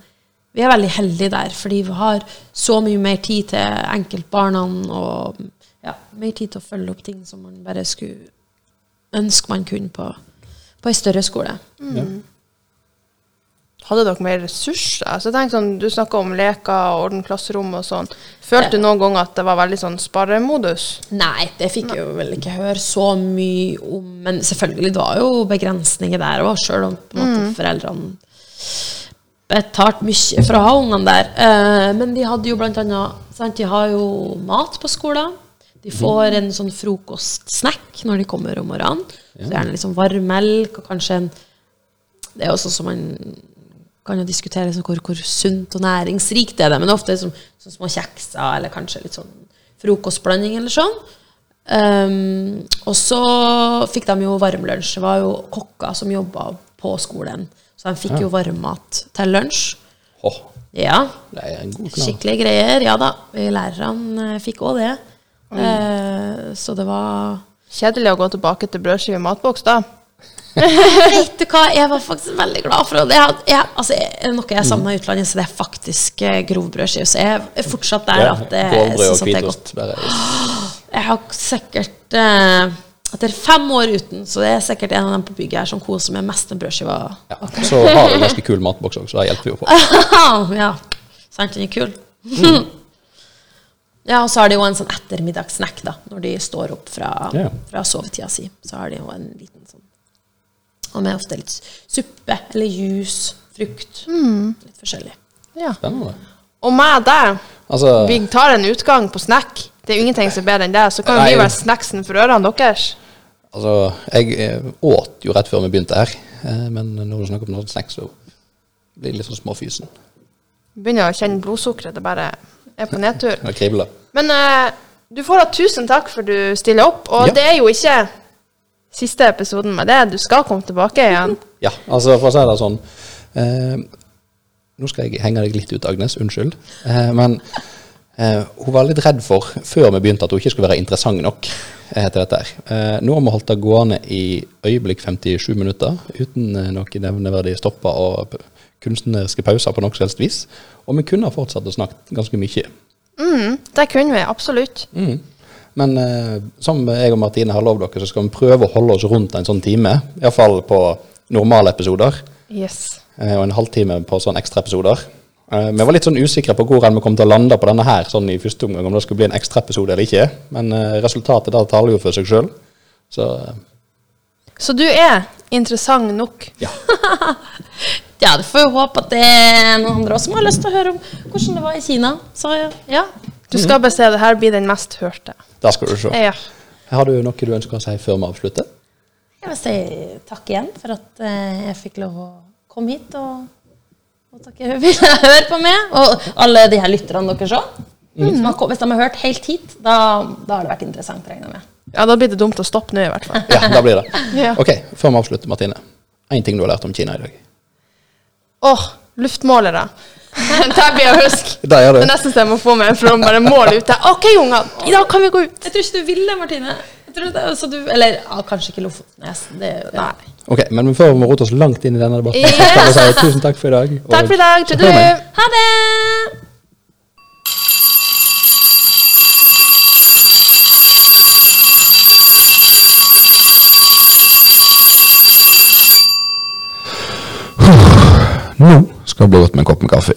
S3: vi er veldig heldige der, fordi vi har så mye mer tid til enkeltbarna og ja, mer tid til å følge opp ting som man bare skulle ønske man kunne på, på ei større skole.
S1: Ja.
S2: Hadde dere mer ressurser? Altså, jeg tenker sånn, Du snakka om leker og orden klasserom og sånn. Følte du noen gang at det var veldig sånn sparemodus?
S3: Nei, det fikk jeg jo vel ikke høre så mye om. Men selvfølgelig, det var jo begrensninger der òg, sjøl om på en måte, foreldrene betalte mye for å ha ungene der. Eh, men de hadde jo blant annet sant, De har jo mat på skolen. De får en sånn frokostsnack når de kommer om morgenen. Så gjerne litt sånn varm melk og kanskje en Det er også som man kan jo diskutere liksom hvor, hvor sunt og næringsrikt det er, men ofte som, som små kjekser eller kanskje litt sånn frokostblanding eller sånn. Um, og så fikk de jo varmlunsj. Det var jo kokker som jobba på skolen. Så de fikk jo varmmat til lunsj.
S1: Åh,
S3: Ja.
S1: det er en god knall.
S3: Skikkelige greier. Ja da. vi Lærerne eh, fikk òg det. Uh, så det var
S2: Kjedelig å gå tilbake til brødskive i matboks da.
S3: Vet du hva, jeg var faktisk veldig glad for det. Jeg, jeg, altså, det noe jeg savna i utlandet, så det er faktisk eh, grovbrødskive. Så jeg er fortsatt der
S1: Ja,
S3: at jeg at det er godt.
S1: Bare,
S3: Jeg har sikkert eh, Etter fem år uten, så det er sikkert en av dem på bygget her som koser meg mest med brødskiva.
S1: ja. Så har vi ganske kul matboks også, så det hjelper jo på.
S3: ja. Sant, den er kul. ja, og så har de jo en sånn ettermiddagssnack, da, når de står opp fra,
S1: yeah.
S3: fra sovetida si. Så har de jo en liten sånn Og med ofte litt suppe eller juice, frukt. Litt forskjellig.
S2: Ja.
S1: Spennende.
S2: Og meg der,
S1: Altså,
S2: vi tar en utgang på snack. Det er jo ingenting som er bedre enn det. Så kan jo
S1: Nei.
S2: vi være snacksen for ørene deres.
S1: altså jeg eh, åt jo rett før vi begynte her, eh, men når du snakker om noe snacks, så blir det litt sånn småfysen.
S2: Begynner å kjenne blodsukkeret. Det bare er på nedtur. Men uh, du får da tusen takk for du stiller opp. Og
S1: Ja.
S2: det er jo ikke siste episoden med det. Du skal komme tilbake igjen.
S1: Ja, altså for å si det sånn eh, Nå skal jeg henge deg litt ut, Agnes. Unnskyld. Eh, men eh, hun var litt redd for, før vi begynte, at hun ikke skulle være interessant nok eh, til dette. her. Eh, nå har vi holdt det gående i øyeblikk 57 minutter uten eh, noen nevneverdige stopper og kunstneriske pauser på noe som helst vis. Og vi kunne ha fortsatt å snakke ganske mye.
S2: Mm, det kunne vi absolutt.
S1: Mm. Men eh, som jeg og Martine har lovd dere, så skal vi prøve å holde oss rundt en sånn time. Iallfall på normale episoder.
S2: Yes.
S1: eh, og en halvtime på sånne ekstraepisoder. Eh, vi var litt sånn usikre på hvor vi kom til å lande på denne her sånn i første omgang, om det skulle bli en ekstraepisode eller ikke. Men eh, resultatet der taler jo for seg sjøl. Så eh,
S2: Så du er interessant nok.
S1: ja.
S3: Ja, du får jo håpe at det er noen andre også som har lyst til å høre om hvordan det var i Kina. Så ja.
S2: Du skal bare se, det her blir den mest hørte.
S1: Da skal du se.
S2: Ja.
S1: Har du noe du ønsker å si før vi avslutter?
S3: Jeg vil si takk igjen for at eh, jeg fikk lov å komme hit og, og at dere ville høre på meg. Og alle de her lytterne deres òg. Hvis de har hørt helt hit, da, da har det vært interessant. regner jeg med.
S2: ja, da blir det dumt å stoppe nå, i hvert fall.
S1: Ja, da blir det.
S2: Ja.
S1: Ok, før vi avslutter, Martine. Én ting du har lært om Kina i dag.
S2: Åh, luftmålere. Det blir å huske.
S1: Det er
S2: Det er neste jeg må få meg for å bare måle ut det. OK, unger, i dag kan vi gå ut.
S3: Jeg tror ikke du ville, Martine. Det, altså, du, eller ja, kanskje ikke Lofotnesen. Det.
S2: Nei.
S1: Ok, men før vi må rote oss langt inn i denne debatten,
S2: Yes.
S1: si tusen takk for i dag.
S2: Takk for i dag. Tudelu.
S3: Ha det!
S1: Nå skal bli godt med en kopp med kaffe.